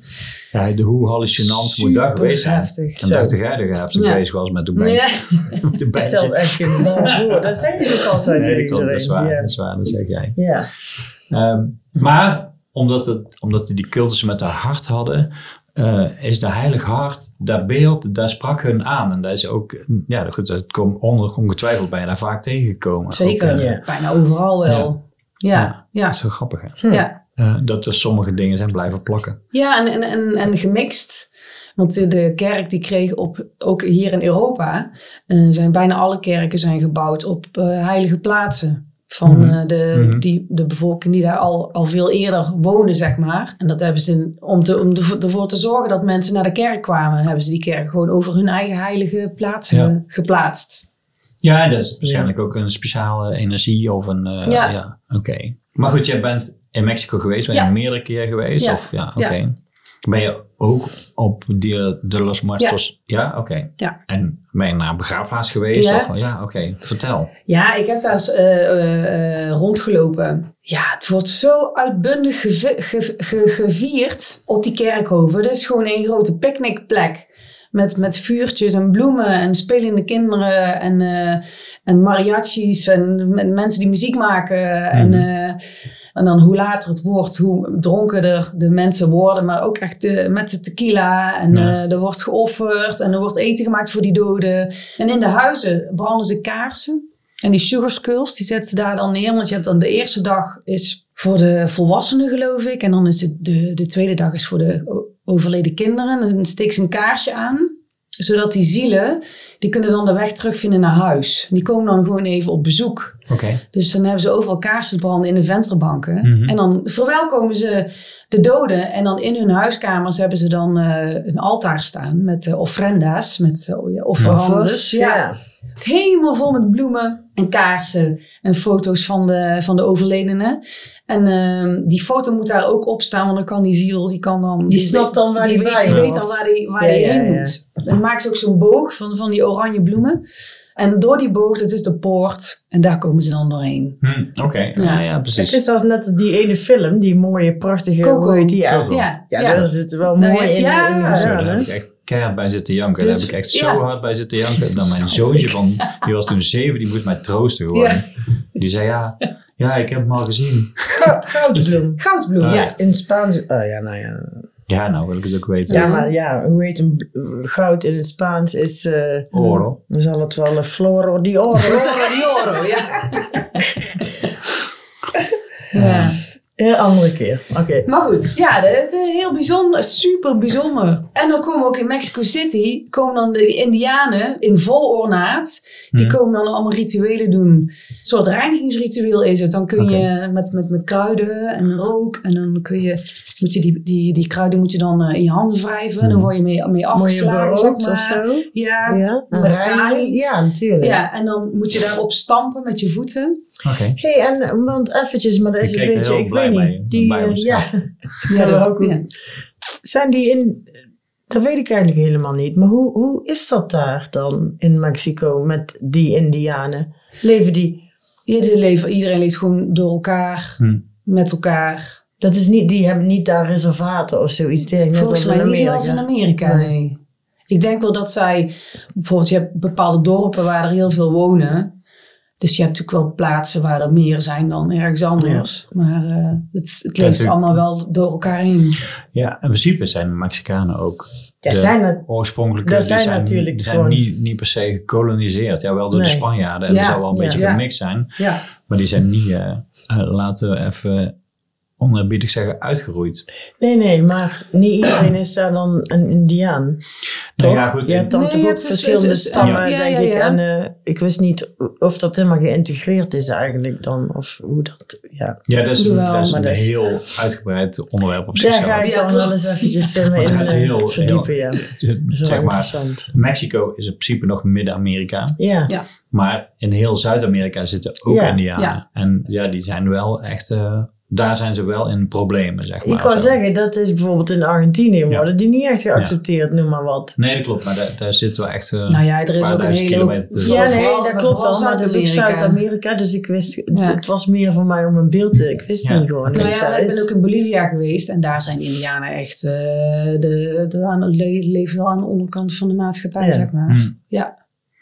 Ja, de, hoe hallucinant moet dat geweest zijn? heftig. En dat je heftig Ja. bezig was met de band? Ja. de. Stel echt geen bal voor. Dat zeggen ze ook altijd Nee, tegen dat is waar, Ja. dat is waar, dat zeg jij. Ja. Ehm, maar omdat, het, omdat die cultussen met haar hart hadden, eh, is de heilig hart, dat beeld, daar sprak hun aan. En dat is ook, ja goed, dat komt onder, ongetwijfeld ben je daar vaak tegengekomen. Zeker. Ook, eh, Ja. Bijna overal wel. Ja, ja, Dat ja. is zo grappig, hè? Hm. ja. Eh, dat er sommige dingen zijn blijven plakken. en, en, en, en gemixt. Want de- de kerk die kreeg op, ook hier in Europa, eh, zijn bijna alle kerken zijn gebouwd op eh, heilige plaatsen. Van Mhm. eh, de, Mhm. die, de bevolking die daar al, al veel eerder woonde, zeg maar. En dat hebben ze, om, te, om ervoor te zorgen dat mensen naar de kerk kwamen, hebben ze die kerk gewoon over hun eigen heilige plaatsen Ja. geplaatst. Ja, dat is waarschijnlijk ook een speciale energie of een... eh, ja, Ja. oké. Maar goed, jij bent in Mexico geweest, ben je meerdere keer geweest? Ja. Of, ja, oké. Ben je ook op Dia de los Muertos? Ja, oké. Ja. En ben je naar een begraafplaats geweest? Ja. Of, ja, oké. Vertel. Ja, ik heb daar eens eh, eh, eh, rondgelopen. Ja, het wordt zo uitbundig geve- ge- ge- gevierd op die kerkhoven. Het is gewoon een grote picknickplek. Met, met vuurtjes en bloemen en spelende kinderen en, eh, en mariachis en met mensen die muziek maken. En, Mhm. En dan hoe later het wordt, hoe dronkener de mensen worden. Maar ook echt met de tequila. En Ja. eh, er wordt geofferd en er wordt eten gemaakt voor die doden. En in de huizen branden ze kaarsen. En die sugar skulls, die zetten ze daar dan neer. Want je hebt dan de eerste dag is voor de volwassenen, geloof ik. En dan is het de, de tweede dag is voor de overleden kinderen. En dan steek ze een kaarsje aan. Zodat die zielen, die kunnen dan de weg terugvinden naar huis. Die komen dan gewoon even op bezoek. Oké. Dus dan hebben ze overal kaarsen branden in de vensterbanken. Mhm. En dan verwelkomen ze de doden. En dan in hun huiskamers hebben ze dan eh, een altaar staan met eh, offrenda's, met uh, offerandes. ja. Helemaal vol met bloemen en kaarsen en foto's van de, van de overledenen. En ehm, die foto moet daar ook op staan, want dan kan die ziel, die kan dan... Die snapt dan waar die die weet, die weet dan waar die, waar Ja, die ja, heen ja. moet. En dan maken ze ook zo'n boog van, van die oranje bloemen. En door die boog, dat is de poort. En daar komen ze dan doorheen. Hm, Oké. Ja. Ja. ja, precies. Het is als net die ene film, die mooie, prachtige, Coco. hoe heet die? Ja, Coco. Ja, ja, ja. daar zit wel Nou, mooi ja, in, ja. in Ja, echt keihard bij zitten janken. Dus, daar heb ik echt ja. zo hard bij zitten janken. Dan mijn zoontje van, die was toen zeven, die moest mij troosten gewoon. Ja. Die zei ja, ja, ik heb hem al gezien. Goudbloem. Goudbloem, Ah, ja. In Spaans, oh ja, nou ja. Ja, nou wil ik het ook weten. Ja, maar ja, hoe heet een goud in het Spaans is... eh Oro. Dan zal het wel een floro di oro. Oro di oro, ja. ja. Een andere keer, oké. Maar goed, ja, dat is heel bijzonder, super bijzonder. En dan komen ook in Mexico City, komen dan de Indianen in vol ornaat. Die Mhm. komen dan allemaal rituelen doen. Een soort reinigingsritueel is het. Dan kun je met, met, met kruiden en rook en dan kun je, moet je die, die, die kruiden moet je dan eh, in je handen wrijven. Dan Mhm. word je mee, mee afgeslagen, zeg maar. of zo? Ja, Ja, Met salie. Ja, natuurlijk. ja, en dan moet je daarop stampen met je voeten. Oké. hey, en want eventjes, maar dat Ik is een beetje, ik Die, bij eh, ons, ja, Ja, dat- ook- ja. zijn die in, dat weet ik eigenlijk helemaal niet. Maar hoe, hoe is dat daar dan in Mexico met die Indianen? Leven die, Iedereen leeft, iedereen leeft gewoon door elkaar, Hm. met elkaar. dat is niet, die hebben niet daar reservaten of zoiets net Volgens als mij in niet zoals in Amerika. Amerika, Nee. nee. Ik denk wel dat zij, bijvoorbeeld je hebt bepaalde dorpen waar er heel veel wonen. Dus je hebt natuurlijk wel plaatsen waar er meer zijn dan ergens anders. Maar eh, het, het leeft allemaal wel door elkaar heen. Ja, in principe zijn Mexicanen ook Ja, de zijn het, oorspronkelijke. Dat die zijn zijn, natuurlijk die zijn gewoon- niet, niet per se gekoloniseerd. Ja, wel door de. Spanjaarden. En Ja, dat zal wel een ja. beetje Ja. gemixt zijn. Ja, Maar die zijn niet, eh, eh, laten we even onerbiedig zeggen, uitgeroeid. nee, nee, maar niet iedereen is daar dan een Indiaan. Nee, Toch? ja, goed. je hebt dan Nee, toch ook dus- verschillende dus- stammen, ja, denk ja, ik. ja. En eh, ik wist niet of dat helemaal geïntegreerd is eigenlijk dan. Of hoe dat, ja. Ja, dat is, Jawel, dat is maar een dat is- heel uitgebreid onderwerp op Daar zichzelf. ga ik Ja, dan wel eens eventjes eh, in, gaat eh, heel- verdiepen, ja. Dat is wel zeg maar, interessant. Mexico is in principe nog Midden-Amerika. Ja. Ja. Maar in heel Zuid-Amerika zitten ook Ja, Indianen. ja. En ja, die zijn wel echt eh, daar zijn ze wel in problemen, zeg maar. Ik wou zo. zeggen, dat is bijvoorbeeld in Argentinië worden die niet echt geaccepteerd, noem maar wat. Nee, dat klopt, maar daar, daar zitten we echt... eh, Nou ja, er is paar ook een duizend hele... kilometer tussen. Ja, nee, dat klopt wel, maar het is ook Zuid-Amerika. Dus ik wist, Ja. het was meer voor mij om een beeld te, ik wist Ja. niet gewoon. Nou ja, ik ben ook in Bolivia geweest en daar zijn Indianen echt eh, de, leven wel aan de onderkant van de maatschappij, Ja. zeg maar. Hmm. Ja.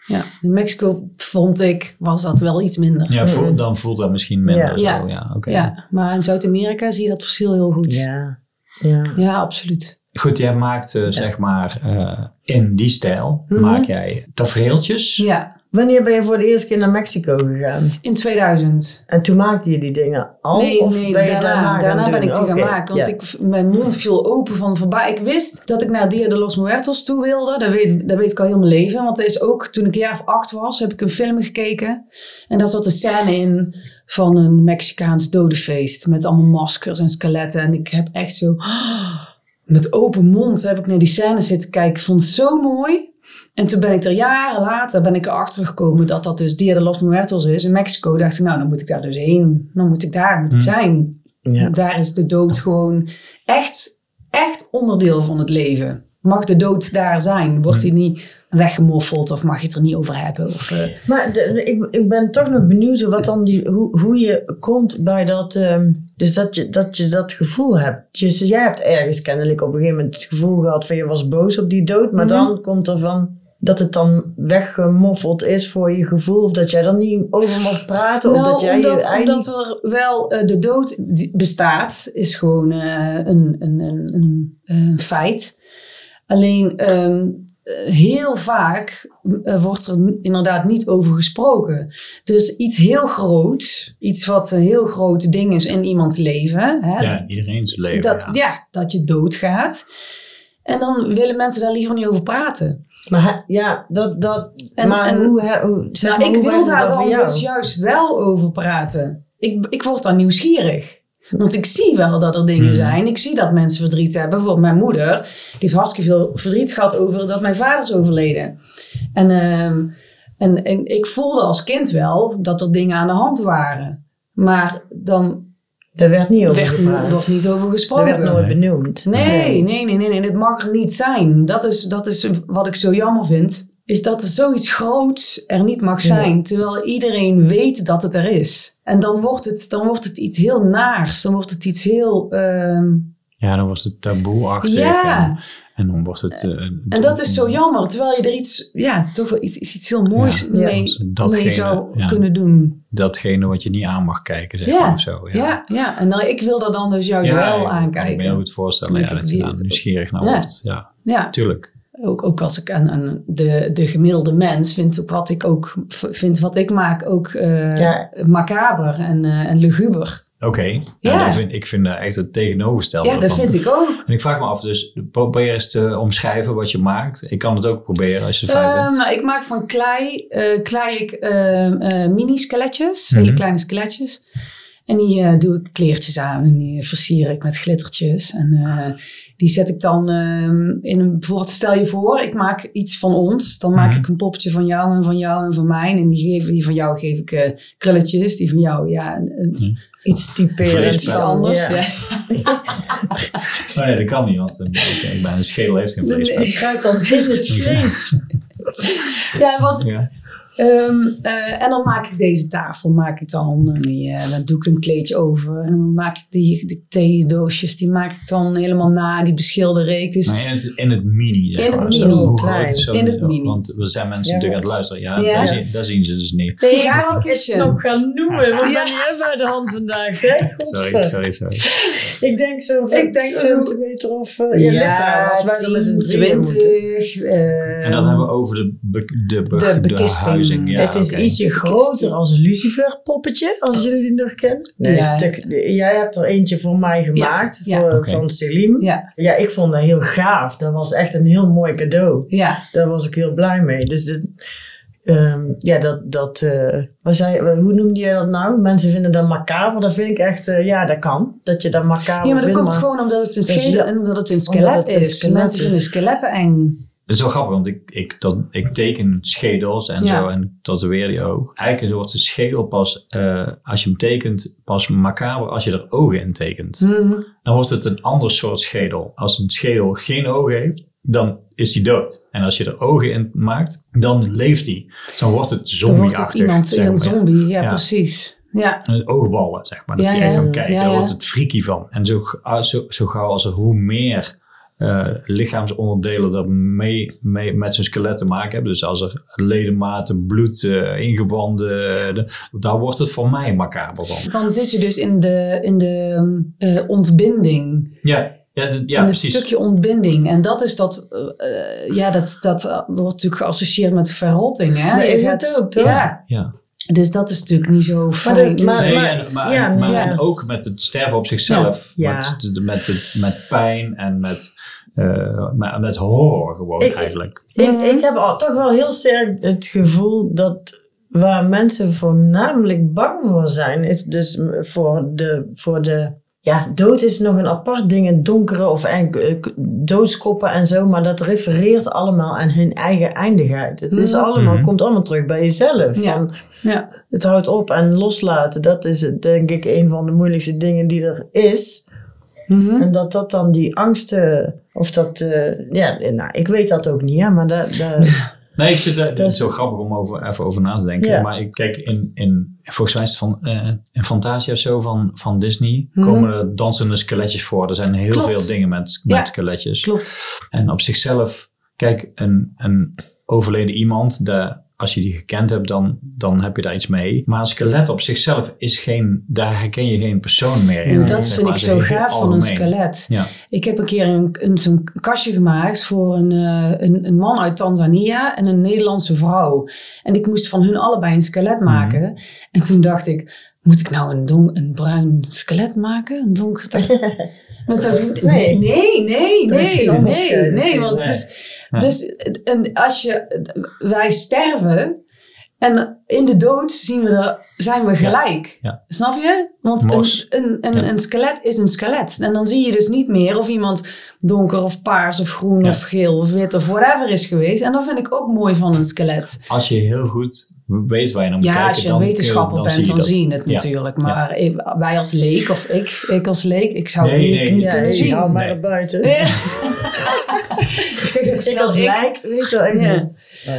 Ja. In Mexico vond ik, was dat wel iets minder. Ja, voel- Mhm. dan voelt dat misschien minder. Ja. Zo, Ja. ja. oké. Ja, maar in Zuid-Amerika zie je dat verschil heel goed. Ja, ja. Ja, absoluut. Goed, jij maakt zeg maar eh, in die stijl, Mhm. maak jij tafereeltjes. Ja, Wanneer ben je voor de eerste keer naar Mexico gegaan? in 2000. En toen maakte je die dingen al? nee, of nee ben je daarna, daarna, gaan daarna ben ik die gaan Oké, maken. Want ik, mijn mond viel open van voorbij. Ik wist dat ik naar Dia de los Muertos toe wilde. Dat weet, dat weet ik al heel mijn leven. Want er is ook, toen ik een jaar of acht was, heb ik een film gekeken. En daar zat een scène in van een Mexicaans dodenfeest. Met allemaal maskers en skeletten. En ik heb echt zo... Met open mond heb ik naar die scène zitten kijken. Ik vond het zo mooi. En toen ben ik er jaren later ben ik erachter gekomen dat dat dus Dia de los Muertos is in Mexico. Dacht ik, nou dan moet ik daar dus heen. Dan moet ik daar moet ik Hmm. zijn. Ja. Daar is de dood gewoon echt, echt onderdeel van het leven. Mag de dood daar zijn? Wordt hij niet weggemoffeld of mag je het er niet over hebben? Of, eh, Maar de- ik, ik ben toch nog benieuwd wat dan die, hoe, hoe je komt bij dat. ehm, dus dat je, dat je dat gevoel hebt. Dus jij hebt ergens kennelijk op een gegeven moment het gevoel gehad van je was boos op die dood. Maar Mhm. dan komt er van dat het dan weggemoffeld is voor je gevoel. Of dat jij er niet over mag praten. of Nou, dat jij omdat, je eigen... omdat er wel eh, de dood bestaat, is gewoon eh, een, een, een, een, een feit. Alleen ehm, eh, heel vaak eh, wordt er inderdaad niet over gesproken. Dus iets heel groots, iets wat een heel groot ding is in iemands leven. Hè, Ja, iedereen's leven. dat, ja. ja. dat je doodgaat. En dan willen mensen daar liever niet over praten. Maar he- ja, dat... dat En- maar en- hoe, he- hoe, zeg nou, maar, ik hoe wil daar dan dus juist wel over praten. Ik, ik word dan nieuwsgierig. Want ik zie wel dat er dingen Mhm. zijn. Ik zie dat mensen verdriet hebben. Bijvoorbeeld mijn moeder. Die heeft hartstikke veel verdriet gehad over dat mijn vader is overleden. En, ehm, en, en ik voelde als kind wel dat er dingen aan de hand waren. Maar dan Daar werd niet over was niet over Er gesproken. werd nooit Nee. benoemd. Nee, nee, nee, nee, nee. Dit mag er niet zijn. Dat is, dat is wat ik zo jammer vind. Is dat er zoiets groots er niet mag zijn. Terwijl iedereen weet dat het er is. En dan wordt het, dan wordt het iets heel naars. Dan wordt het iets heel... Ja, dan was het taboeachtig. Ja. En, en dan wordt het... eh, en dat is zo jammer. Terwijl je er iets... Ja, toch wel iets, iets, iets heel moois Ja. mee, Dus datgene, mee zou ja. kunnen doen. Datgene wat je niet aan mag kijken, zeg Ja. maar, of zo. Ja, ja. En dan, ik wil dat dan dus juist Ja, wel ik kan me heel aankijken. goed voorstellen heb dat je daar nieuwsgierig naar Ja. wordt. Ja, Ja. tuurlijk. Ook, ook als ik aan, aan de, de gemiddelde mens vind ook wat ik ook vind wat ik maak ook eh, Ja. macaber en, eh, en luguber. Oké, Ja. vind, ik vind echt het tegenovergestelde Ja, dat vind ik ook. En ik vraag me af, dus probeer eens te omschrijven wat je maakt. Ik kan het ook proberen als je fijn Ehm, vindt. nou, ik maak van klei, eh, klei ik eh, mini-skeletjes, Mhm. hele kleine skeletjes. En die eh, doe ik kleertjes aan en die versier ik met glittertjes. En eh, die zet ik dan ehm, in een, bijvoorbeeld stel je voor, ik maak iets van ons. Dan maak Mhm. ik een poppetje van jou en van jou en van mij. En die, geven, die van jou geef ik eh, krulletjes, die van jou, ja, een- een- Iets typerends. Vlees- iets anders. Ja. Ja. Oh nee, dat kan niet, want eh, ik ben een schedel heeft geen vlees. Het ruikt dan in het vlees. Ja, wat, Ja. Ehm, eh, en dan maak ik deze tafel, maak ik dan, en die, eh, dan doe ik een kleedje over. En dan maak ik die, die theedoosjes, die maak ik dan helemaal na, die beschilder ik. Dus Maar in het, in het mini, zeg In het. Zo, mini, hoe klein. groot is zo'n- In het mini. Want er zijn mensen Ja, natuurlijk aan het luisteren. Ja, Ja. Daar, zien, daar zien ze dus niet. Nee, ik wou het nog gaan noemen. We Ja. ben je bij de hand vandaag, zeg. Sorry, sorry, sorry. Ik denk zo Ik denk zo- centimeter of... uh, ja, met z'n 10, drieën moeten. 20. eh, En dan hebben we over de, be, de, be- De de Ja, het is ietsje groter als een luciferpoppetje, als jullie die nog kennen. Nee, Ja. stuk, jij hebt er eentje voor mij gemaakt, Ja. voor, Oké. van Selim. Ja, Ja, ik vond dat heel gaaf. Dat was echt een heel mooi cadeau. ja. Daar was ik heel blij mee. Dus dit, ehm, ja, dat, dat eh, wat zei, hoe noemde je dat nou? Mensen vinden dat macaber. Dat vind ik echt, eh, ja, dat kan. Dat je dat macaber ja, maar dat vindt. komt gewoon omdat het een, Dus schedel, ja, en omdat het een omdat skelet het een is. skelet Mensen is. vinden skeletten eng. Het is wel grappig, want ik, ik, dat, ik teken schedels en Ja. zo en tatoeëer die ook. Eigenlijk wordt de schedel pas, eh, als je hem tekent, pas macaber als je er ogen in tekent. Mhm. Dan wordt het een ander soort schedel. Als een schedel geen ogen heeft, dan is hij dood. En als je er ogen in maakt, dan leeft hij. Dan wordt het Dan zombieachtig. wordt het iemand, zeg een maar. zombie. Ja, Ja. precies. Ja. Een oogballen, zeg maar. Dat Ja, hij echt aan kijkt. Daar wordt het freaky van. En zo, ah, zo, zo gauw als er hoe meer eh, lichaamsonderdelen er mee, mee met zijn skelet te maken hebben. Dus als er ledematen, bloed, eh, ingewanden, eh, de- daar wordt het voor mij macaber van. Dan zit je dus in de, in de eh, ontbinding. Ja, ja, d- ja in het precies. stukje ontbinding. En dat is dat, ja, dat, dat wordt natuurlijk geassocieerd met verrotting. Hè? Dat is het ook, toch? Ja, Ja. Dus dat is natuurlijk niet zo fijn. maar- Nee, en, maar, ja, maar ja. en ook met het sterven op zichzelf. Ja. Met, de- met, de- met pijn en met, eh, met, met horror gewoon Ik- eigenlijk. Ik, Mhm. ik heb al, toch wel heel sterk het gevoel dat waar mensen voornamelijk bang voor zijn, is dus voor de, voor de ja, dood is nog een apart ding, het donkere of eh, doodskoppen en zo, maar dat refereert allemaal aan hun eigen eindigheid. Het is Mhm. allemaal, Mhm. komt allemaal terug bij jezelf. Ja. Van, Ja. het houdt op en loslaten, dat is het, denk ik een van de moeilijkste dingen die er is. Mhm. En dat dat dan die angsten, of dat, eh, ja, nou, ik weet dat ook niet, hè, maar dat, dat, Nee, ik zit er, het Dat is zo grappig om over, even over na te denken. Ja. Maar ik kijk in, in, volgens mij is het van, eh in Fantasia of zo van, van Disney, Mhm. komen er dansende skeletjes voor. Er zijn heel Klopt. veel dingen met, Ja. met skeletjes. Klopt. En op zichzelf, kijk, een, een overleden iemand, de, als je die gekend hebt, dan, dan heb je daar iets mee. Maar een skelet op zichzelf is geen, daar herken je geen persoon meer in. En dat zeg vind ik zo gaaf van een skelet. Ja. Ik heb een keer een, een, zo'n kastje gemaakt voor een, eh, een, een man uit Tanzania en een Nederlandse vrouw. En ik moest van hun allebei een skelet maken. En toen dacht ik, moet ik nou een, don, een bruin skelet maken? Een donker... Nee. nee, nee, nee, nee, nee, natuurlijk. want Nee. het is... Ja. Dus en als je, wij sterven en in de dood zien we er, zijn we gelijk. Ja. Snap je? Want Mos. een, een, een, Ja. een skelet is een skelet. En dan zie je dus niet meer of iemand donker of paars of groen Ja. of geel of wit of whatever is geweest. En dat vind ik ook mooi van een skelet. Als je heel goed weet waar je naar moet Ja, kijken, als je dan, een wetenschapper bent, zie je dan dat. zie je het Ja. natuurlijk. Maar ik- wij als leek, of ik, ik als leek, ik zou Nee, het nee, niet ja, kunnen ik zien. hou maar Nee. naar buiten. Ik zeg ook Ik snel lijk weet Ja. niet.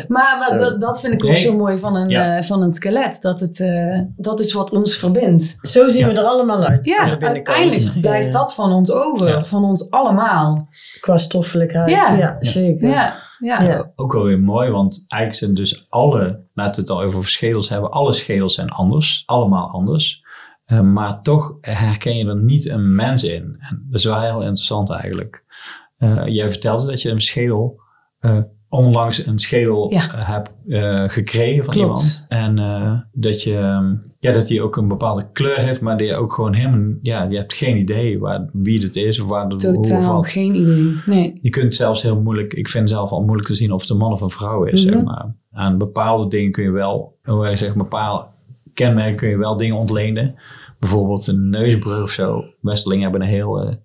Maar, dat, dat vind ik ook Nee. zo mooi van een, Ja. eh, van een skelet. Dat, het, eh, dat is wat ons verbindt. Zo zien Ja. we er allemaal uit. aan Ja, de binnenkant. uiteindelijk blijft dat van ons over. Ja. Van ons allemaal. Qua stoffelijkheid, Ja. ja, zeker. Ja, ja. Ja. Ook wel weer mooi, want eigenlijk zijn dus alle, laten we het al even over schedels hebben, alle schedels zijn anders, allemaal anders. Eh, maar toch herken je er niet een mens in. En dat is wel heel interessant eigenlijk. Eh, jij vertelde dat je een schedel, eh, onlangs een schedel Ja. eh, hebt gekregen van Klopt. iemand. En dat je, ehm, ja, dat hij ook een bepaalde kleur heeft, maar die je ook gewoon helemaal, ja, je hebt geen idee waar, wie het is of waar het Totaal wat. geen idee. Nee. Je kunt zelfs heel moeilijk, ik vind zelf al moeilijk te zien of het een man of een vrouw is. Zeg maar. Aan bepaalde dingen kun je wel, hoe zeggen, bepaalde kenmerken kun je wel dingen ontlenen. Bijvoorbeeld een neusbrug of zo. Westelingen hebben een heel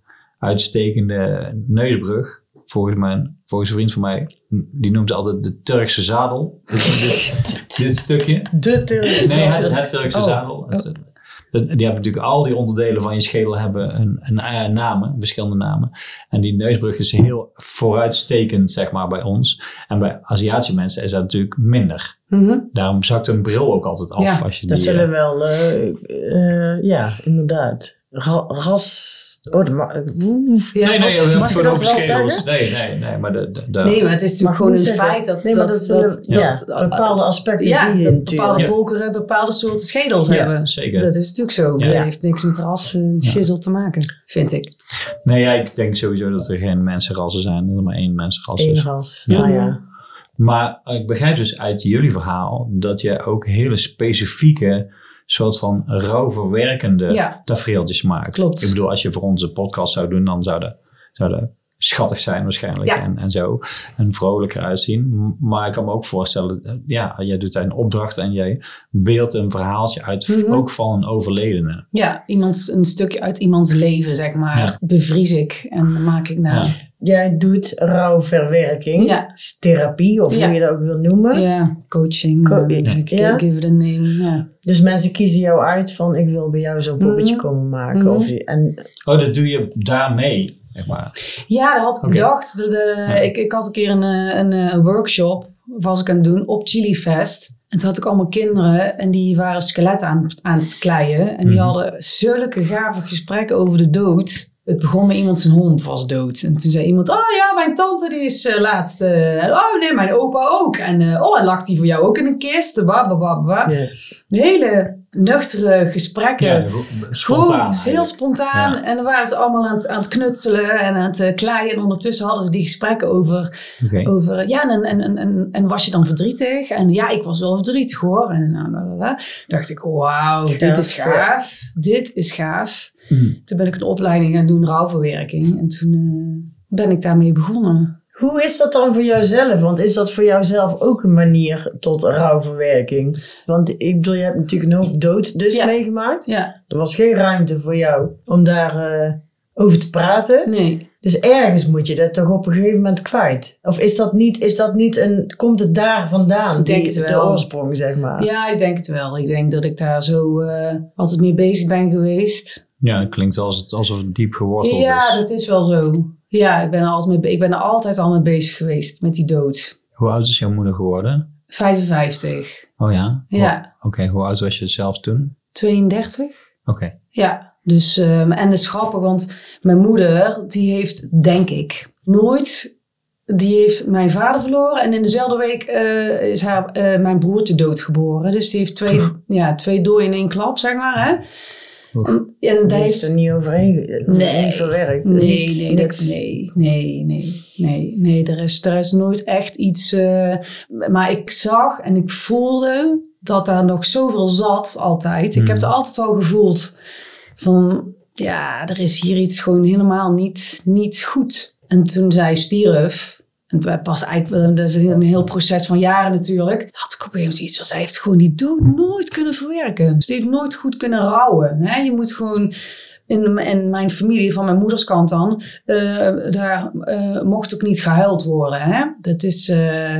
uitstekende neusbrug. Volgens, mijn, volgens een vriend van mij, die noemt ze altijd de Turkse zadel. dit, dit, stukje. De Turkse Nee, het, zadel. het Turkse Oh. zadel. Het- het- die hebben natuurlijk al die onderdelen van je schedel hebben een, een, eh, namen, verschillende namen. En die neusbrug is heel vooruitstekend, zeg maar, bij ons. En bij Aziatische mensen is dat natuurlijk minder. Mhm. Daarom zakt een bril ook altijd af. Ja, als je Dat die, zullen eh, wel, eh, ja, inderdaad. Ra- ras. Oh, Ja, nee, nee, was- mag gewoon dat over wel schedels. zeggen? Nee, nee, nee, maar de, de, de- nee, maar het is natuurlijk gewoon een feit dat, Nee, dat, dat zullen- dat, ja, dat- bepaalde aspecten ja, zie je dat bepaalde Ja. volkeren bepaalde soorten schedels Ja, hebben. zeker. Dat is natuurlijk zo. Ja. Dat heeft niks met ras en shizzle te maken, vind ik. Nee, ja, ik denk sowieso dat er geen mensenrassen zijn. Dat er maar één mensenras Eén is. ras. Ja. Nou ja. Maar ik begrijp dus uit jullie verhaal dat je ook hele specifieke soort van rouwverwerkende Ja. tafereeltjes maakt. Klopt. Ik bedoel, als je voor onze podcast zou doen, dan zouden, zouden schattig zijn waarschijnlijk Ja. en, en zo. En vrolijker uitzien. Maar ik kan me ook voorstellen, eh, ja, jij doet een opdracht en jij beeldt een verhaaltje uit, Mhm. ook van een overledene. Ja, iemand, een stukje uit iemands leven, zeg maar, Ja. bevries ik en maak ik na. Ja. Jij doet rouwverwerking, therapie of Ja. hoe je dat ook wil noemen. Ja, coaching, Co- eh, Ja. give it a name. Ja. Dus mensen kiezen jou uit van ik wil bij jou zo'n poppetje Mhm. komen maken. Mhm. Of, je- en, Oh, dat doe je daarmee, zeg maar. Ja, dat had ik bedacht. De, de- Ja. ik, ik had een keer een, eh, een, eh, een workshop, was ik aan het doen, op Chili Fest. En toen had ik allemaal kinderen en die waren skeletten aan, aan het kleien. En die Mhm. hadden zulke gave gesprekken over de dood. Het begon met iemand zijn hond was dood. En toen zei iemand, oh ja, mijn tante die is eh, laatst... eh, oh nee, mijn opa ook. En oh, en lag die voor jou ook in een kist? Ba, ba, ba, ba. ja. Hele nuchtere gesprekken. Ja, spontaan. Gewoon heel spontaan. Ja. En dan waren ze allemaal aan het, aan het knutselen en aan het eh, kleien. En ondertussen hadden ze die gesprekken over... Over ja, en, en, en, en, en was je dan verdrietig? En ja, ik was wel verdrietig hoor. En nou, nou, nou, nou. dacht ik, wauw, dit is gaaf. Dit is gaaf. Mm. Toen ben ik een opleiding gaan doen, rouwverwerking. En toen eh, ben ik daarmee begonnen. Hoe is dat dan voor jouzelf? Want is dat voor jouzelf ook een manier tot rouwverwerking? Want ik bedoel, je hebt natuurlijk een hoop dood dus Ja. meegemaakt. Ja, Er was geen ruimte voor jou om daar eh, over te praten. nee. Dus ergens moet je dat toch op een gegeven moment kwijt. Of is dat niet, is dat niet een, komt het daar vandaan? Ik denk die- het De wel. oorsprong, zeg maar. Ja, ik denk het wel. Ik denk dat ik daar zo eh, altijd mee bezig ben geweest. Ja, dat klinkt alsof het, alsof het diep geworteld Ja, is. dat is wel zo. Ja, ik ben, er altijd mee, ik ben er altijd al mee bezig geweest met die dood. Hoe oud is jouw moeder geworden? 55. Oh ja? Ja, Oké, hoe oud was je zelf toen? 32. Oké. Ja, dus, ehm, en dat is grappig, want mijn moeder, die heeft, denk ik, nooit, die heeft mijn vader verloren. En in dezelfde week eh, is haar, eh, mijn broertje doodgeboren. Dus die heeft twee, ja, twee dooien in één klap, zeg maar. Hè? En, en daar is er niet overheen, Nee. niet verwerkt. Nee, Niets- nee, niks. nee, nee, nee, nee, nee. Er is, er is nooit echt iets. eh, maar ik zag en ik voelde dat daar nog zoveel zat altijd. Ik heb het Hmm. altijd al gevoeld van, ja, er is hier iets gewoon helemaal niet, niet goed. En toen zij stierf, en wij pas eigenlijk, dat is een heel proces van jaren natuurlijk, had ik op een gegeven moment iets van, zij heeft gewoon die dood nooit kunnen verwerken. Ze heeft nooit goed kunnen rouwen. Hè? Je moet gewoon in, in mijn familie, van mijn moeders kant dan, eh, daar eh, mocht ook niet gehuild worden. Hè? Dat is, eh,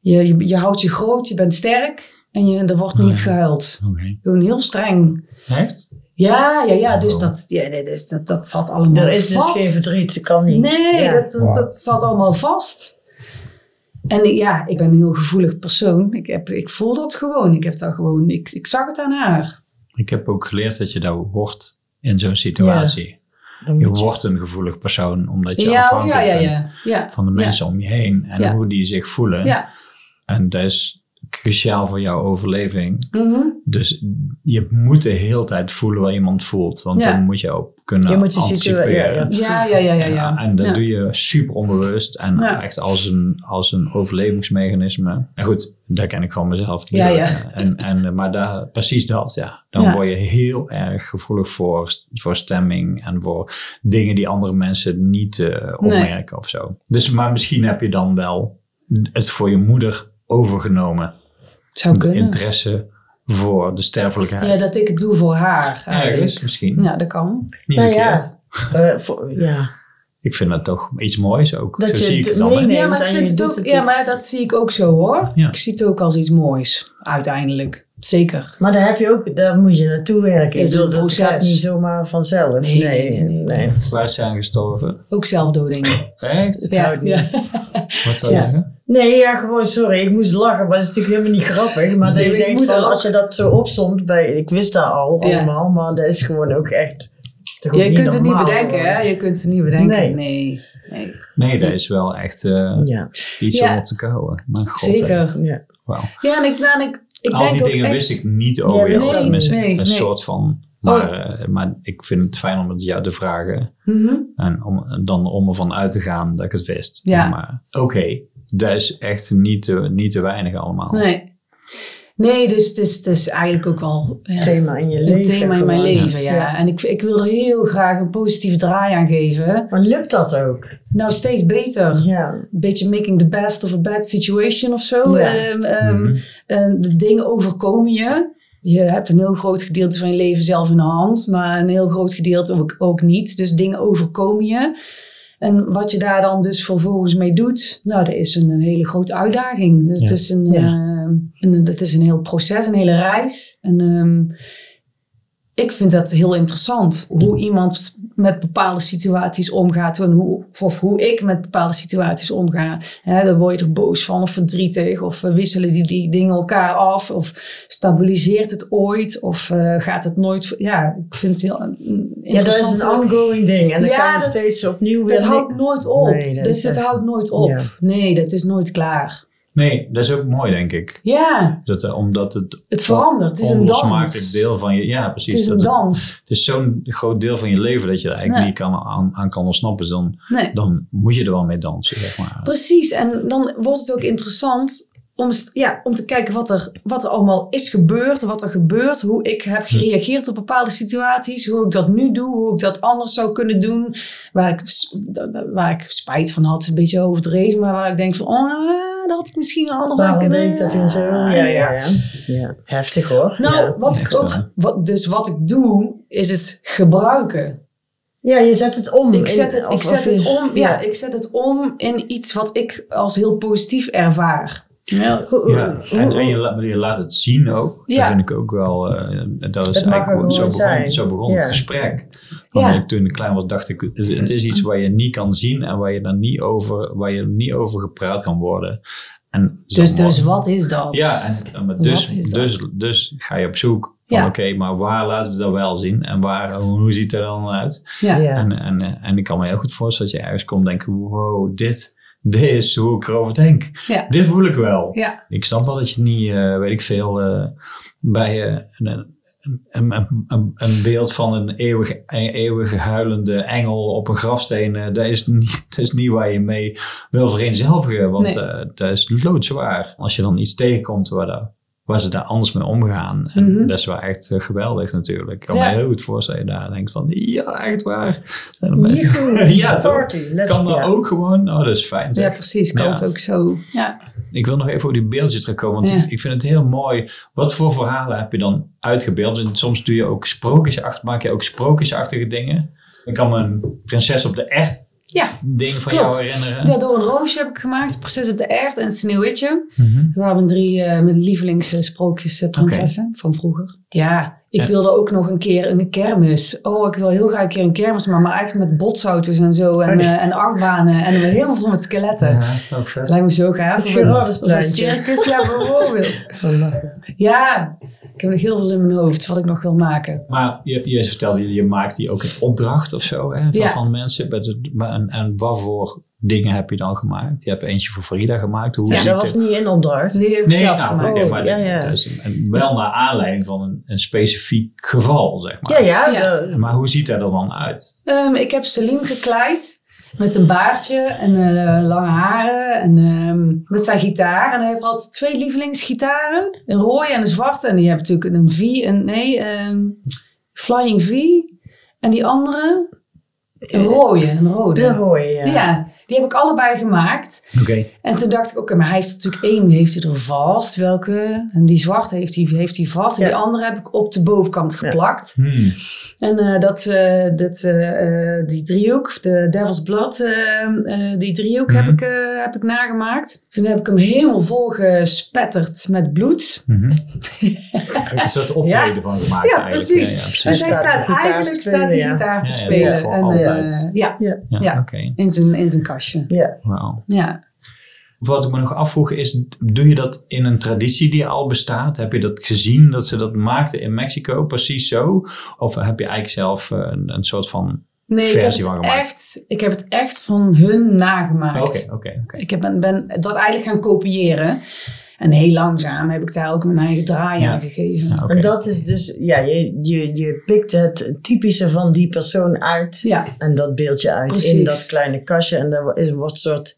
je, je, je houdt je groot, je bent sterk en je, er wordt Oh, niet ja. gehuild. Oké. Gewoon heel streng. Echt? Ja, ja, ja. Dus dat, ja, nee, dus dat, dat zat allemaal Er is dus geen verdriet, dat kan niet. Nee, Ja. dat, dat, zat allemaal vast. En ja, ik ben een heel gevoelig persoon. Ik, heb, ik voel dat gewoon. Ik, heb dat gewoon ik, ik zag het aan haar. Ik heb ook geleerd dat je dat wordt in zo'n situatie. Je wordt een gevoelig persoon omdat je Ja, afhankelijk ja, ja, bent ja. ja. van de mensen om je heen en Ja. hoe die zich voelen. Ja. En dat is cruciaal voor jouw overleving. Mhm. Dus je moet de hele tijd voelen wat iemand voelt. Want Ja. dan moet je ook kunnen Je moet je anticiperen. ja, Ja, ja. ja, ja, ja. Ja, ja. en dat Ja. doe je super onbewust en Ja. echt als een, als een overlevingsmechanisme. En goed, dat ken ik van mezelf. Ja, ja. En, en, maar daar, precies dat, ja. Dan Ja. word je heel erg gevoelig voor, voor stemming en voor dingen die andere mensen niet eh, opmerken of zo. Dus, maar misschien heb je dan wel het voor je moeder overgenomen. Zou De kunnen. interesse voor de sterfelijkheid. Ja, dat ik het doe voor haar. Ergens misschien. Ja, dat kan. Niet Nou ja. verkeerd. Eh, voor- ja. Ik vind dat toch iets moois ook. Dat Zo je zie ik het dan. ja, maar, ik en vind je het doet ook, het ja, ook. maar dat zie ik ook zo hoor. Ja. Ik zie het ook als iets moois. Uiteindelijk. Zeker. Maar daar heb je ook, daar moet je naartoe werken. Is bedoel, dat proces. gaat niet zomaar vanzelf. Nee, Nee, nee, nee. Waar zijn gestorven? Ook zelfdoding. Echt? Het houdt niet. ja. Wat wil je Ja. zeggen? Nee, ja, gewoon sorry. Ik moest lachen, maar dat is natuurlijk helemaal niet grappig. Maar dat Nee, je denkt van, als je dat zo opzomt bij, ik wist dat al Ja. allemaal, maar dat is gewoon ook echt, ook Je kunt het niet bedenken, hè? Je kunt het niet bedenken. Nee. Nee. nee. Nee, dat is wel echt eh, Ja, iets Ja. om op te kouwen. Mijn god. Zeker. ja. Wauw. Ja, en ik, nou, en ik, ik Al denk die ook dingen echt... wist ik niet over Ja, jou. nee, tenminste, nee, een nee. soort van... Maar, eh, maar ik vind het fijn om het jou te vragen. Mhm. En om, dan om ervan uit te gaan dat ik het wist. Ja. Maar oké, dat is echt niet te, niet te weinig allemaal. Nee. Nee, dus het is, het is eigenlijk ook wel ja, Thema in je een leven. thema in mijn gewoon. leven. Ja. Ja. En ik, ik wil er heel graag een positieve draai aan geven. Maar lukt dat ook? Nou, steeds beter. Ja. Een beetje making the best of a bad situation of zo. Ja. Ehm, ehm, Mhm. de dingen overkomen je. Je hebt een heel groot gedeelte van je leven zelf in de hand, maar een heel groot gedeelte ook, ook niet. Dus dingen overkomen je. En wat je daar dan dus vervolgens mee doet, nou, dat is een, een hele grote uitdaging. Het, Ja. is een, Ja. ehm, een, het is een heel proces, een hele reis. En ehm, ik vind dat heel interessant. Hoe iemand met bepaalde situaties omgaat. En hoe, of hoe ik met bepaalde situaties omga. Hè, dan word je er boos van of verdrietig. Of eh, wisselen die, die dingen elkaar af. Of stabiliseert het ooit. Of eh, gaat het nooit... Ja, ik vind het heel mm, ja, dat is een ongoing ding. En dan Ja, kan je steeds opnieuw weer... Dat houdt nooit op. Nee, dat dus het houdt nooit op. Ja. Nee, dat is nooit klaar. Nee, dat is ook mooi, denk ik. Ja, Dat, eh, omdat het het verandert. Het is een dans. deel van je... Ja, precies. Het is een dat dans. het is zo'n groot deel van je leven dat je er eigenlijk Ja. niet kan, aan, aan kan ontsnappen. Dus dan, Nee. dan moet je er wel mee dansen, zeg maar. Precies, en dan wordt het ook interessant om, ja, om te kijken wat er, wat er allemaal is gebeurd, wat er gebeurt, hoe ik heb gereageerd op bepaalde situaties, hoe ik dat nu doe, hoe ik dat anders zou kunnen doen, waar ik, waar ik spijt van had, een beetje overdreven, maar waar ik denk van, oh, dat had ik misschien anders aan Waarom deed ik dat in zo? Ja, ja, ja. ja. Heftig hoor. Nou, ja. wat ik ook, wat, dus wat ik doe, is het gebruiken. ja, je zet het om. Ik zet het, ik zet het om, ja, ik zet het om in iets wat ik als heel positief ervaar. Ja. En, en je, laat- je laat het zien ook. Ja. Dat vind ik ook wel. eh, dat is eigenlijk zo begon, zo begon het gesprek. Want Ja. ik, toen ik klein was, dacht ik: het is iets waar je niet kan zien en waar je dan niet over, waar je niet over gepraat kan worden. En Dus, dus wat is dat? Ja, en, en maar dus, dat? dus, dus ga je op zoek van Ja. oké, maar waar laten we dan wel zien? En waar, hoe ziet het er dan uit? Ja. Ja. En, en, eh, en ik kan me heel goed voorstellen dat je ergens komt denken, wow, dit, dit is hoe ik erover denk. Ja. Dit voel ik wel. Ja. Ik snap wel dat je niet, eh, weet ik veel, eh, bij eh, een, een, een, een, beeld van een eeuwig, een eeuwig huilende engel op een grafsteen, dat, is niet, dat is niet waar je mee wil vereenzelvigen. Want Nee. dat is loodzwaar. Als je dan iets tegenkomt waar, dat- waar ze daar anders mee omgaan. En Mhm. dat is wel echt eh, geweldig natuurlijk. Ik kan Ja. me heel goed voorstellen dat je daar denkt van, ja, echt waar. Ja, toch? party. Kan dat ja. ook gewoon? Oh, dat is fijn. Ja, precies. Kan Ja. het ook zo. Ja. Ik wil nog even over die beeldjes terugkomen, want Ja. ik vind het heel mooi. Wat voor verhalen heb je dan uitgebeeld? En soms doe je ook sprookjesachtig, maak je ook sprookjesachtige dingen. Ik kan me een prinses op de echt Ja, ding van klopt. jou herinneren. ja, door een roosje heb ik gemaakt. Prinses op de Ert en Sneeuwwitje. Mhm. We waren drie uh, mijn lievelingssprookjesprinsessen van vroeger. Ja, ik Ja. wilde ook nog een keer een kermis. Oh, ik wil heel graag een keer een kermis, maar, maar eigenlijk met botsauto's en zo. En, Oh, nee. eh, en achtbanen. En helemaal vol met skeletten. Ja, ook vet. Lijkt me zo gaaf. Een- circus, ja, bijvoorbeeld. Ja, ik heb nog heel veel in mijn hoofd wat ik nog wil maken. Maar je, je vertelde, je, je maakt die ook in opdracht of zo hè, van, Ja. van mensen. En, en wat voor dingen heb je dan gemaakt? Je hebt eentje voor Farida gemaakt. Hoe Ja, dat het- was niet in opdracht. Die heb ik Nee, zelf nou, gemaakt. Oh, maar ja, dat- ja. dat is een- wel naar aanleiding van een, een specifiek geval, zeg maar. Ja, ja. Ja. Maar hoe ziet dat er dan uit? Ehm, ik heb Salim gekleid met een baardje en eh, lange haren en ehm, met zijn gitaar. En hij heeft altijd twee lievelingsgitaren, een rode en een zwarte. En die hebben natuurlijk een V, een, nee, ehm, Flying V. En die andere, een rode, een rode. De rode, ja. ja. Die heb ik allebei gemaakt. Oké. En toen dacht ik, oké, maar hij heeft natuurlijk één, heeft hij er vast. Welke? En die zwarte heeft hij, heeft hij vast. En Ja. die andere heb ik op de bovenkant Ja. geplakt. Hmm. En eh, dat, eh, dat, eh, eh, die driehoek, de Devil's Blood, die driehoek heb, Mhm. ik, eh, heb ik nagemaakt. Toen heb ik hem helemaal vol gespetterd met bloed. Mhm. Een soort optreden van gemaakt Ja, eigenlijk. precies. Ja, ja, precies. Hij Dus hij staat staat, de gitaar te eigenlijk spelen, staat die ja. gitaar te Ja, ja, spelen. voor en, altijd. eh, ja, Ja. Ja, Ja. oké. in zijn, in zijn kastje. Ja. Wauw. Ja. Wat ik me nog afvroeg is, doe je dat in een traditie die al bestaat? Heb je dat gezien dat ze dat maakten in Mexico, precies zo? Of heb je eigenlijk zelf eh, een, een soort van... Nee, ik heb, Versie het van gemaakt. echt, ik heb het echt van hun nagemaakt. Oké, oké, oké. Ik heb, ben, ben dat eigenlijk gaan kopiëren. En heel langzaam heb ik daar ook mijn eigen draai Ja. aan gegeven. Ja. En dat is dus, ja, je, je, je pikt het typische van die persoon uit. Ja, En dat beeld je uit Precies. in dat kleine kastje. En daar is, wordt een soort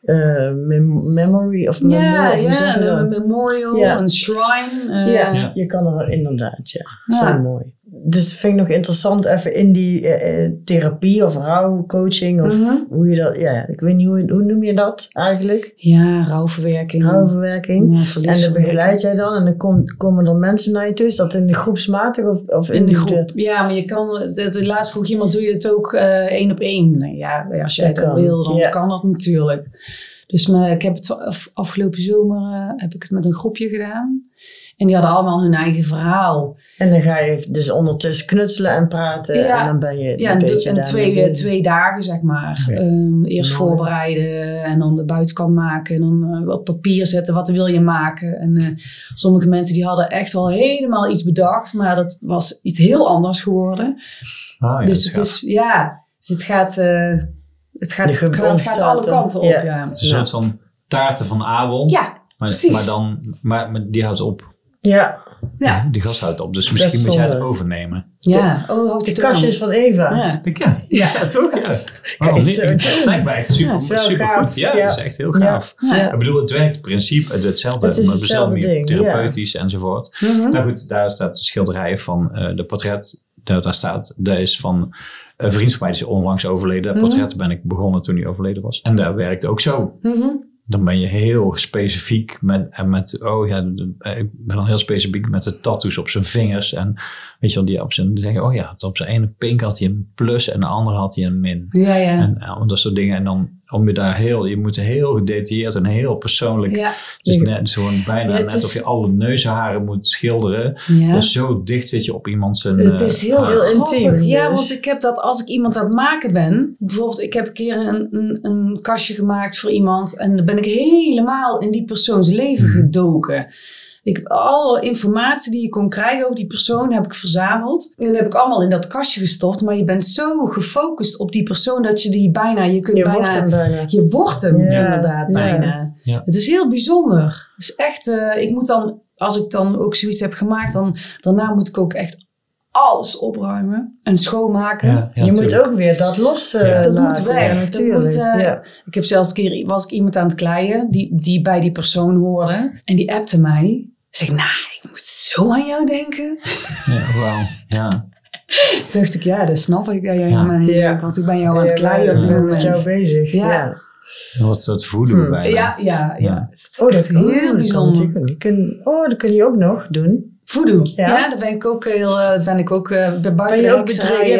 eh, mem- memory of memory, Ja, of ja, een memorial, Ja. een shrine. eh, Ja, Ja. je kan er wel inderdaad, ja. Ja. Zo mooi. Dus dat vind ik nog interessant even in die eh, eh, therapie of rouwcoaching of Mhm. hoe je dat, ja, ik weet niet hoe, hoe noem je dat eigenlijk? Ja, rouwverwerking. Rouwverwerking. Ja, En dan begeleid jij dan en dan kom- komen er mensen naar je toe. Is dat in de groepsmatig of, of In de groep. Ja, maar je kan, de laatst vroeg iemand, doe je het ook eh, één op één? Ja, als jij Dat wil, dan ja. kan dat natuurlijk. Dus maar, ik heb het af- afgelopen zomer heb ik het met een groepje gedaan. En die hadden allemaal hun eigen verhaal. En dan ga je dus ondertussen knutselen en praten. Ja. En dan ben je Ja, een beetje en twee, bezig. twee dagen, zeg maar. Ja. Ehm, eerst Mooi. voorbereiden en dan de buitenkant maken. En dan eh, op papier zetten, wat wil je maken. En eh, sommige mensen die hadden echt wel helemaal iets bedacht. Maar dat was iets heel anders geworden. Ah, ja, dus het is, ja, dus het gaat, eh, het gaat, het gaat, het gaat ontstaat alle kanten op. Ja. Ja, Het is een soort van taarten van Abel. ja, maar, precies. maar, dan, maar, maar die houdt op. Ja, ja. Die gast houdt op. Dus Dat misschien is moet jij het overnemen. ja. Oh, de kastjes van Eva. Ja. Ja, ja, toch? Ja. Kan Oh, zo doen. lijkt mij echt super, Ja, super gaaf. goed. Ja, Ja. dat is echt heel gaaf. Ja. Ik bedoel, het werkt in principe hetzelfde. Het maar hetzelfde ja. therapeutisch enzovoort. Mhm. Nou goed, daar staat de schilderij van eh, de portret. Daar, daar staat, dat is van een vriend van mij die is onlangs overleden. Dat Mhm. portret ben ik begonnen toen hij overleden was. En daar werkt ook zo. Mhm. Dan ben je heel specifiek met, en met, oh ja, eh, ik ben dan heel specifiek met de tattoos op zijn vingers. En weet je wel, die op zijn, dan zeg je, oh ja, op zijn ene pink had hij een plus en de andere had hij een min. Ja, ja. En eh, dat soort dingen. En dan om je daar heel, je moet heel gedetailleerd en heel persoonlijk. ja. Het is net gewoon bijna het net is- of je alle neuzenharen moet schilderen. ja. Dus zo dicht zit je op iemand zijn. Het eh, is heel, haar. Heel intiem, Ja, dus. want ik heb dat als ik iemand aan het maken ben. Bijvoorbeeld, ik heb een keer een, een, een kastje gemaakt voor iemand. En dan ben ik helemaal in die persoons leven Mhm. gedoken. Ik heb alle informatie die je kon krijgen over die persoon heb ik verzameld. En dat heb ik allemaal in dat kastje gestopt. Maar je bent zo gefocust op die persoon dat je die bijna... Je kunt Je bijna... wordt hem bijna. Je wordt hem Ja, inderdaad ja. bijna. Ja. Het is heel bijzonder. Het is echt, eh, ik moet dan, als ik dan ook zoiets heb gemaakt, dan daarna moet ik ook echt alles opruimen en schoonmaken. Ja, ja, je moet ook weer dat los eh, Ja. Dat moet laten. weg. Dat moet, eh, ja. Ik heb zelfs een keer, was ik iemand aan het kleien die, die bij die persoon hoorde. En die appte mij. Zeg, nou, ik moet zo aan jou denken. Ja, wauw. Ja. Toen dacht ik, ja, dat snap ik. Ja, ja, Ja. maar- Ja. Want ik ben jou aan het kleien op ik dit ben moment. met jou bezig. Ja. Ja. Wat soort voeden Hmm. bijna. Ja, ja, ja. Ja. Is Oh, dat echt heel heel bijzonder. oh, dat kun je ook nog doen. Voodoo. Ja. Ja. daar ben ik ook heel, eh, ben ik ook eh, bij buiten Ben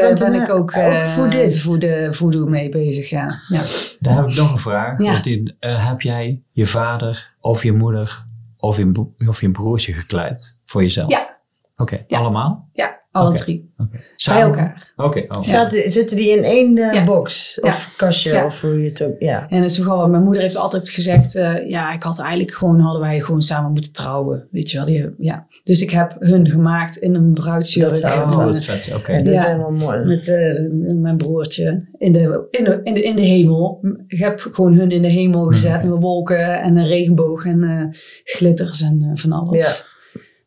eh, ben ik ook, ook voodist? voor de voodoo mee bezig, ja. ja. Daar heb ik nog een vraag. Ja. Want die, eh, heb jij je vader of je moeder of je, of je broertje gekleid voor jezelf? Ja. Oké, Ja. allemaal? Ja, alle drie. Oké. Bij elkaar. Oké, oh. Zitten die in één eh, Ja. box? Of kastje? Ja. Of hoe je het ook... Ja. En dat is wat mijn moeder heeft altijd gezegd, eh, ja, ik had eigenlijk gewoon, hadden wij gewoon samen moeten trouwen, weet je wel. Die, ja. Dus ik heb hun gemaakt in een bruidsjurk. Dat zou Oh, wat vet. Oké. Ja, dat is Ja. helemaal mooi. met eh, mijn broertje in de, in, de, in, de, in de hemel. Ik heb gewoon hun in de hemel gezet. Mhm. Met wolken en een regenboog en eh, glitters en van alles.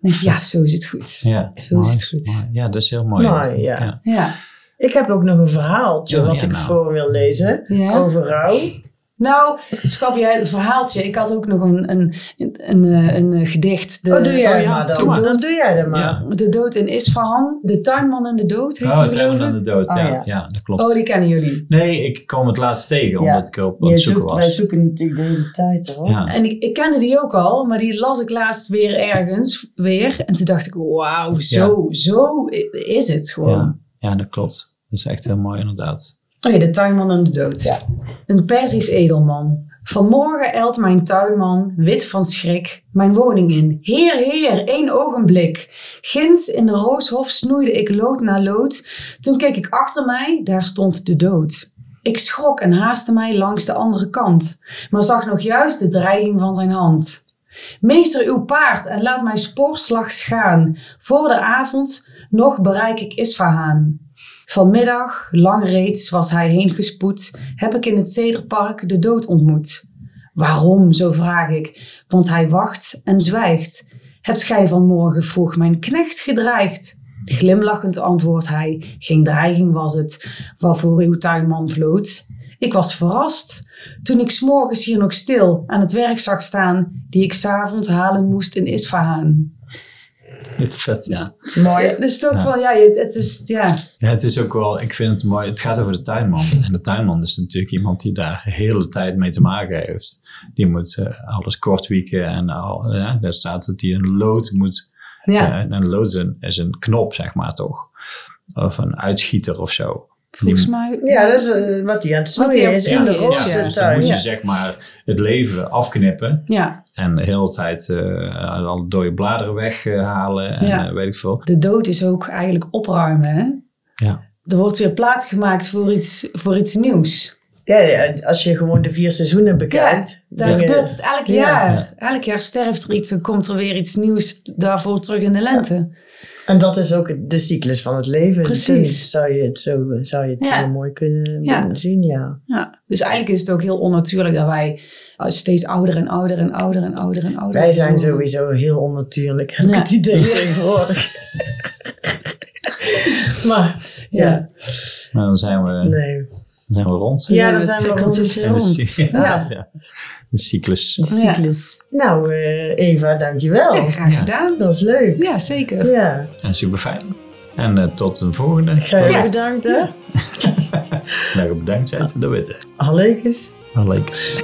Ik, ja, zo is het goed. Ja, Zo mooi, is het goed. mooi. Ja, dat is heel mooi. Mooi, ja. Ja. Ik heb ook nog een verhaaltje Oh, wat ja, ik nou. voor wil lezen. ja. Over rouw. Nou, schrap jij een verhaaltje. Ik had ook nog een, een, een, een, eh, een, eh, gedicht. De, oh, doe jij oh ja, maar dan. Dan doe jij dat maar. Ja. de dood in Isfahan. De tuinman en de dood heet Oh, einde ik? van de dood. Oh, ja. ja. Ja. dat klopt. Oh, die kennen jullie. Nee, ik kwam het laatst tegen Ja. omdat ik Je het zoeken zoekt, wij was. zoeken natuurlijk de hele tijd hoor. Ja. En ik, ik kende die ook al, maar die las ik laatst weer ergens weer. En toen dacht ik, wauw, zo, zo is het gewoon. Ja. ja, dat klopt. Dat is echt heel mooi inderdaad. Oh ja, de tuinman en de dood. Ja. Een Perzisch edelman. Vanmorgen elt mijn tuinman, wit van schrik, mijn woning in. Heer, heer, één ogenblik. Ginds in de rooshof snoeide ik lood na lood. Toen keek ik achter mij, daar stond de dood. Ik schrok en haastte mij langs de andere kant, maar zag nog juist de dreiging van zijn hand. Meester uw paard en laat mij spoorslags gaan. Voor de avond nog bereik ik Isfahaan. Vanmiddag, lang reeds was hij heen gespoed, heb ik in het Cederpark de dood ontmoet. Waarom, zo vraag ik, want hij wacht en zwijgt. Hebt gij vanmorgen vroeg mijn knecht gedreigd? Glimlachend antwoordt hij, geen dreiging was het, waarvoor uw tuinman vloot. Ik was verrast toen ik s'morgens hier nog stil aan het werk zag staan, die ik s'avonds halen moest in Isfahan. Vet, ja. Mooi. Dus toch Ja. wel, ja, het is, ja, ja. Het is ook wel, ik vind het mooi. Het gaat over de tuinman. En de tuinman is natuurlijk iemand die daar de hele tijd mee te maken heeft. Die moet eh, alles kortwieken en al, ja, daar staat dat hij een lood moet ja. Ja, een lood is een, is een knop, zeg maar toch? Of een uitschieter of zo. Volgens Die- mij. Ja, dat is eh, wat hij aan het snoeien is in de roze ja. dus dan tuin. moet je Ja. zeg maar het leven afknippen Ja, en de hele tijd eh alle dode bladeren weghalen en Ja. eh, weet ik veel. de dood is ook eigenlijk opruimen. Hè? Ja. Er wordt weer plaats gemaakt voor iets, voor iets nieuws. Ja, ja, als je gewoon de vier seizoenen bekijkt. Daar dingen- gebeurt het elk Ja. jaar. Elk jaar sterft er iets en komt er weer iets nieuws daarvoor terug in de lente. En dat is ook de cyclus van het leven. Precies. Dus zou je het zo zou je het Ja. heel mooi kunnen Ja. zien, ja. Ja. Dus eigenlijk is het ook heel onnatuurlijk dat wij steeds ouder en ouder en ouder en ouder en ouder Wij zijn worden. sowieso heel onnatuurlijk, heb ik het idee tegenwoordig. maar, ja, Ja. Maar dan zijn we, nee. Dan zijn we rond. Ja, dan het zijn we rond. is de, rond. cy- ja, de cyclus. De cyclus. Nou, eh, Eva, dankjewel. Ja, graag gedaan. Dat was leuk. Ja, zeker. Ja, En super fijn. En eh, tot een volgende. ga je Ja. bedankt, hè? Nou, bedankt, Zet. Dat weten. Allegus. Alleekes.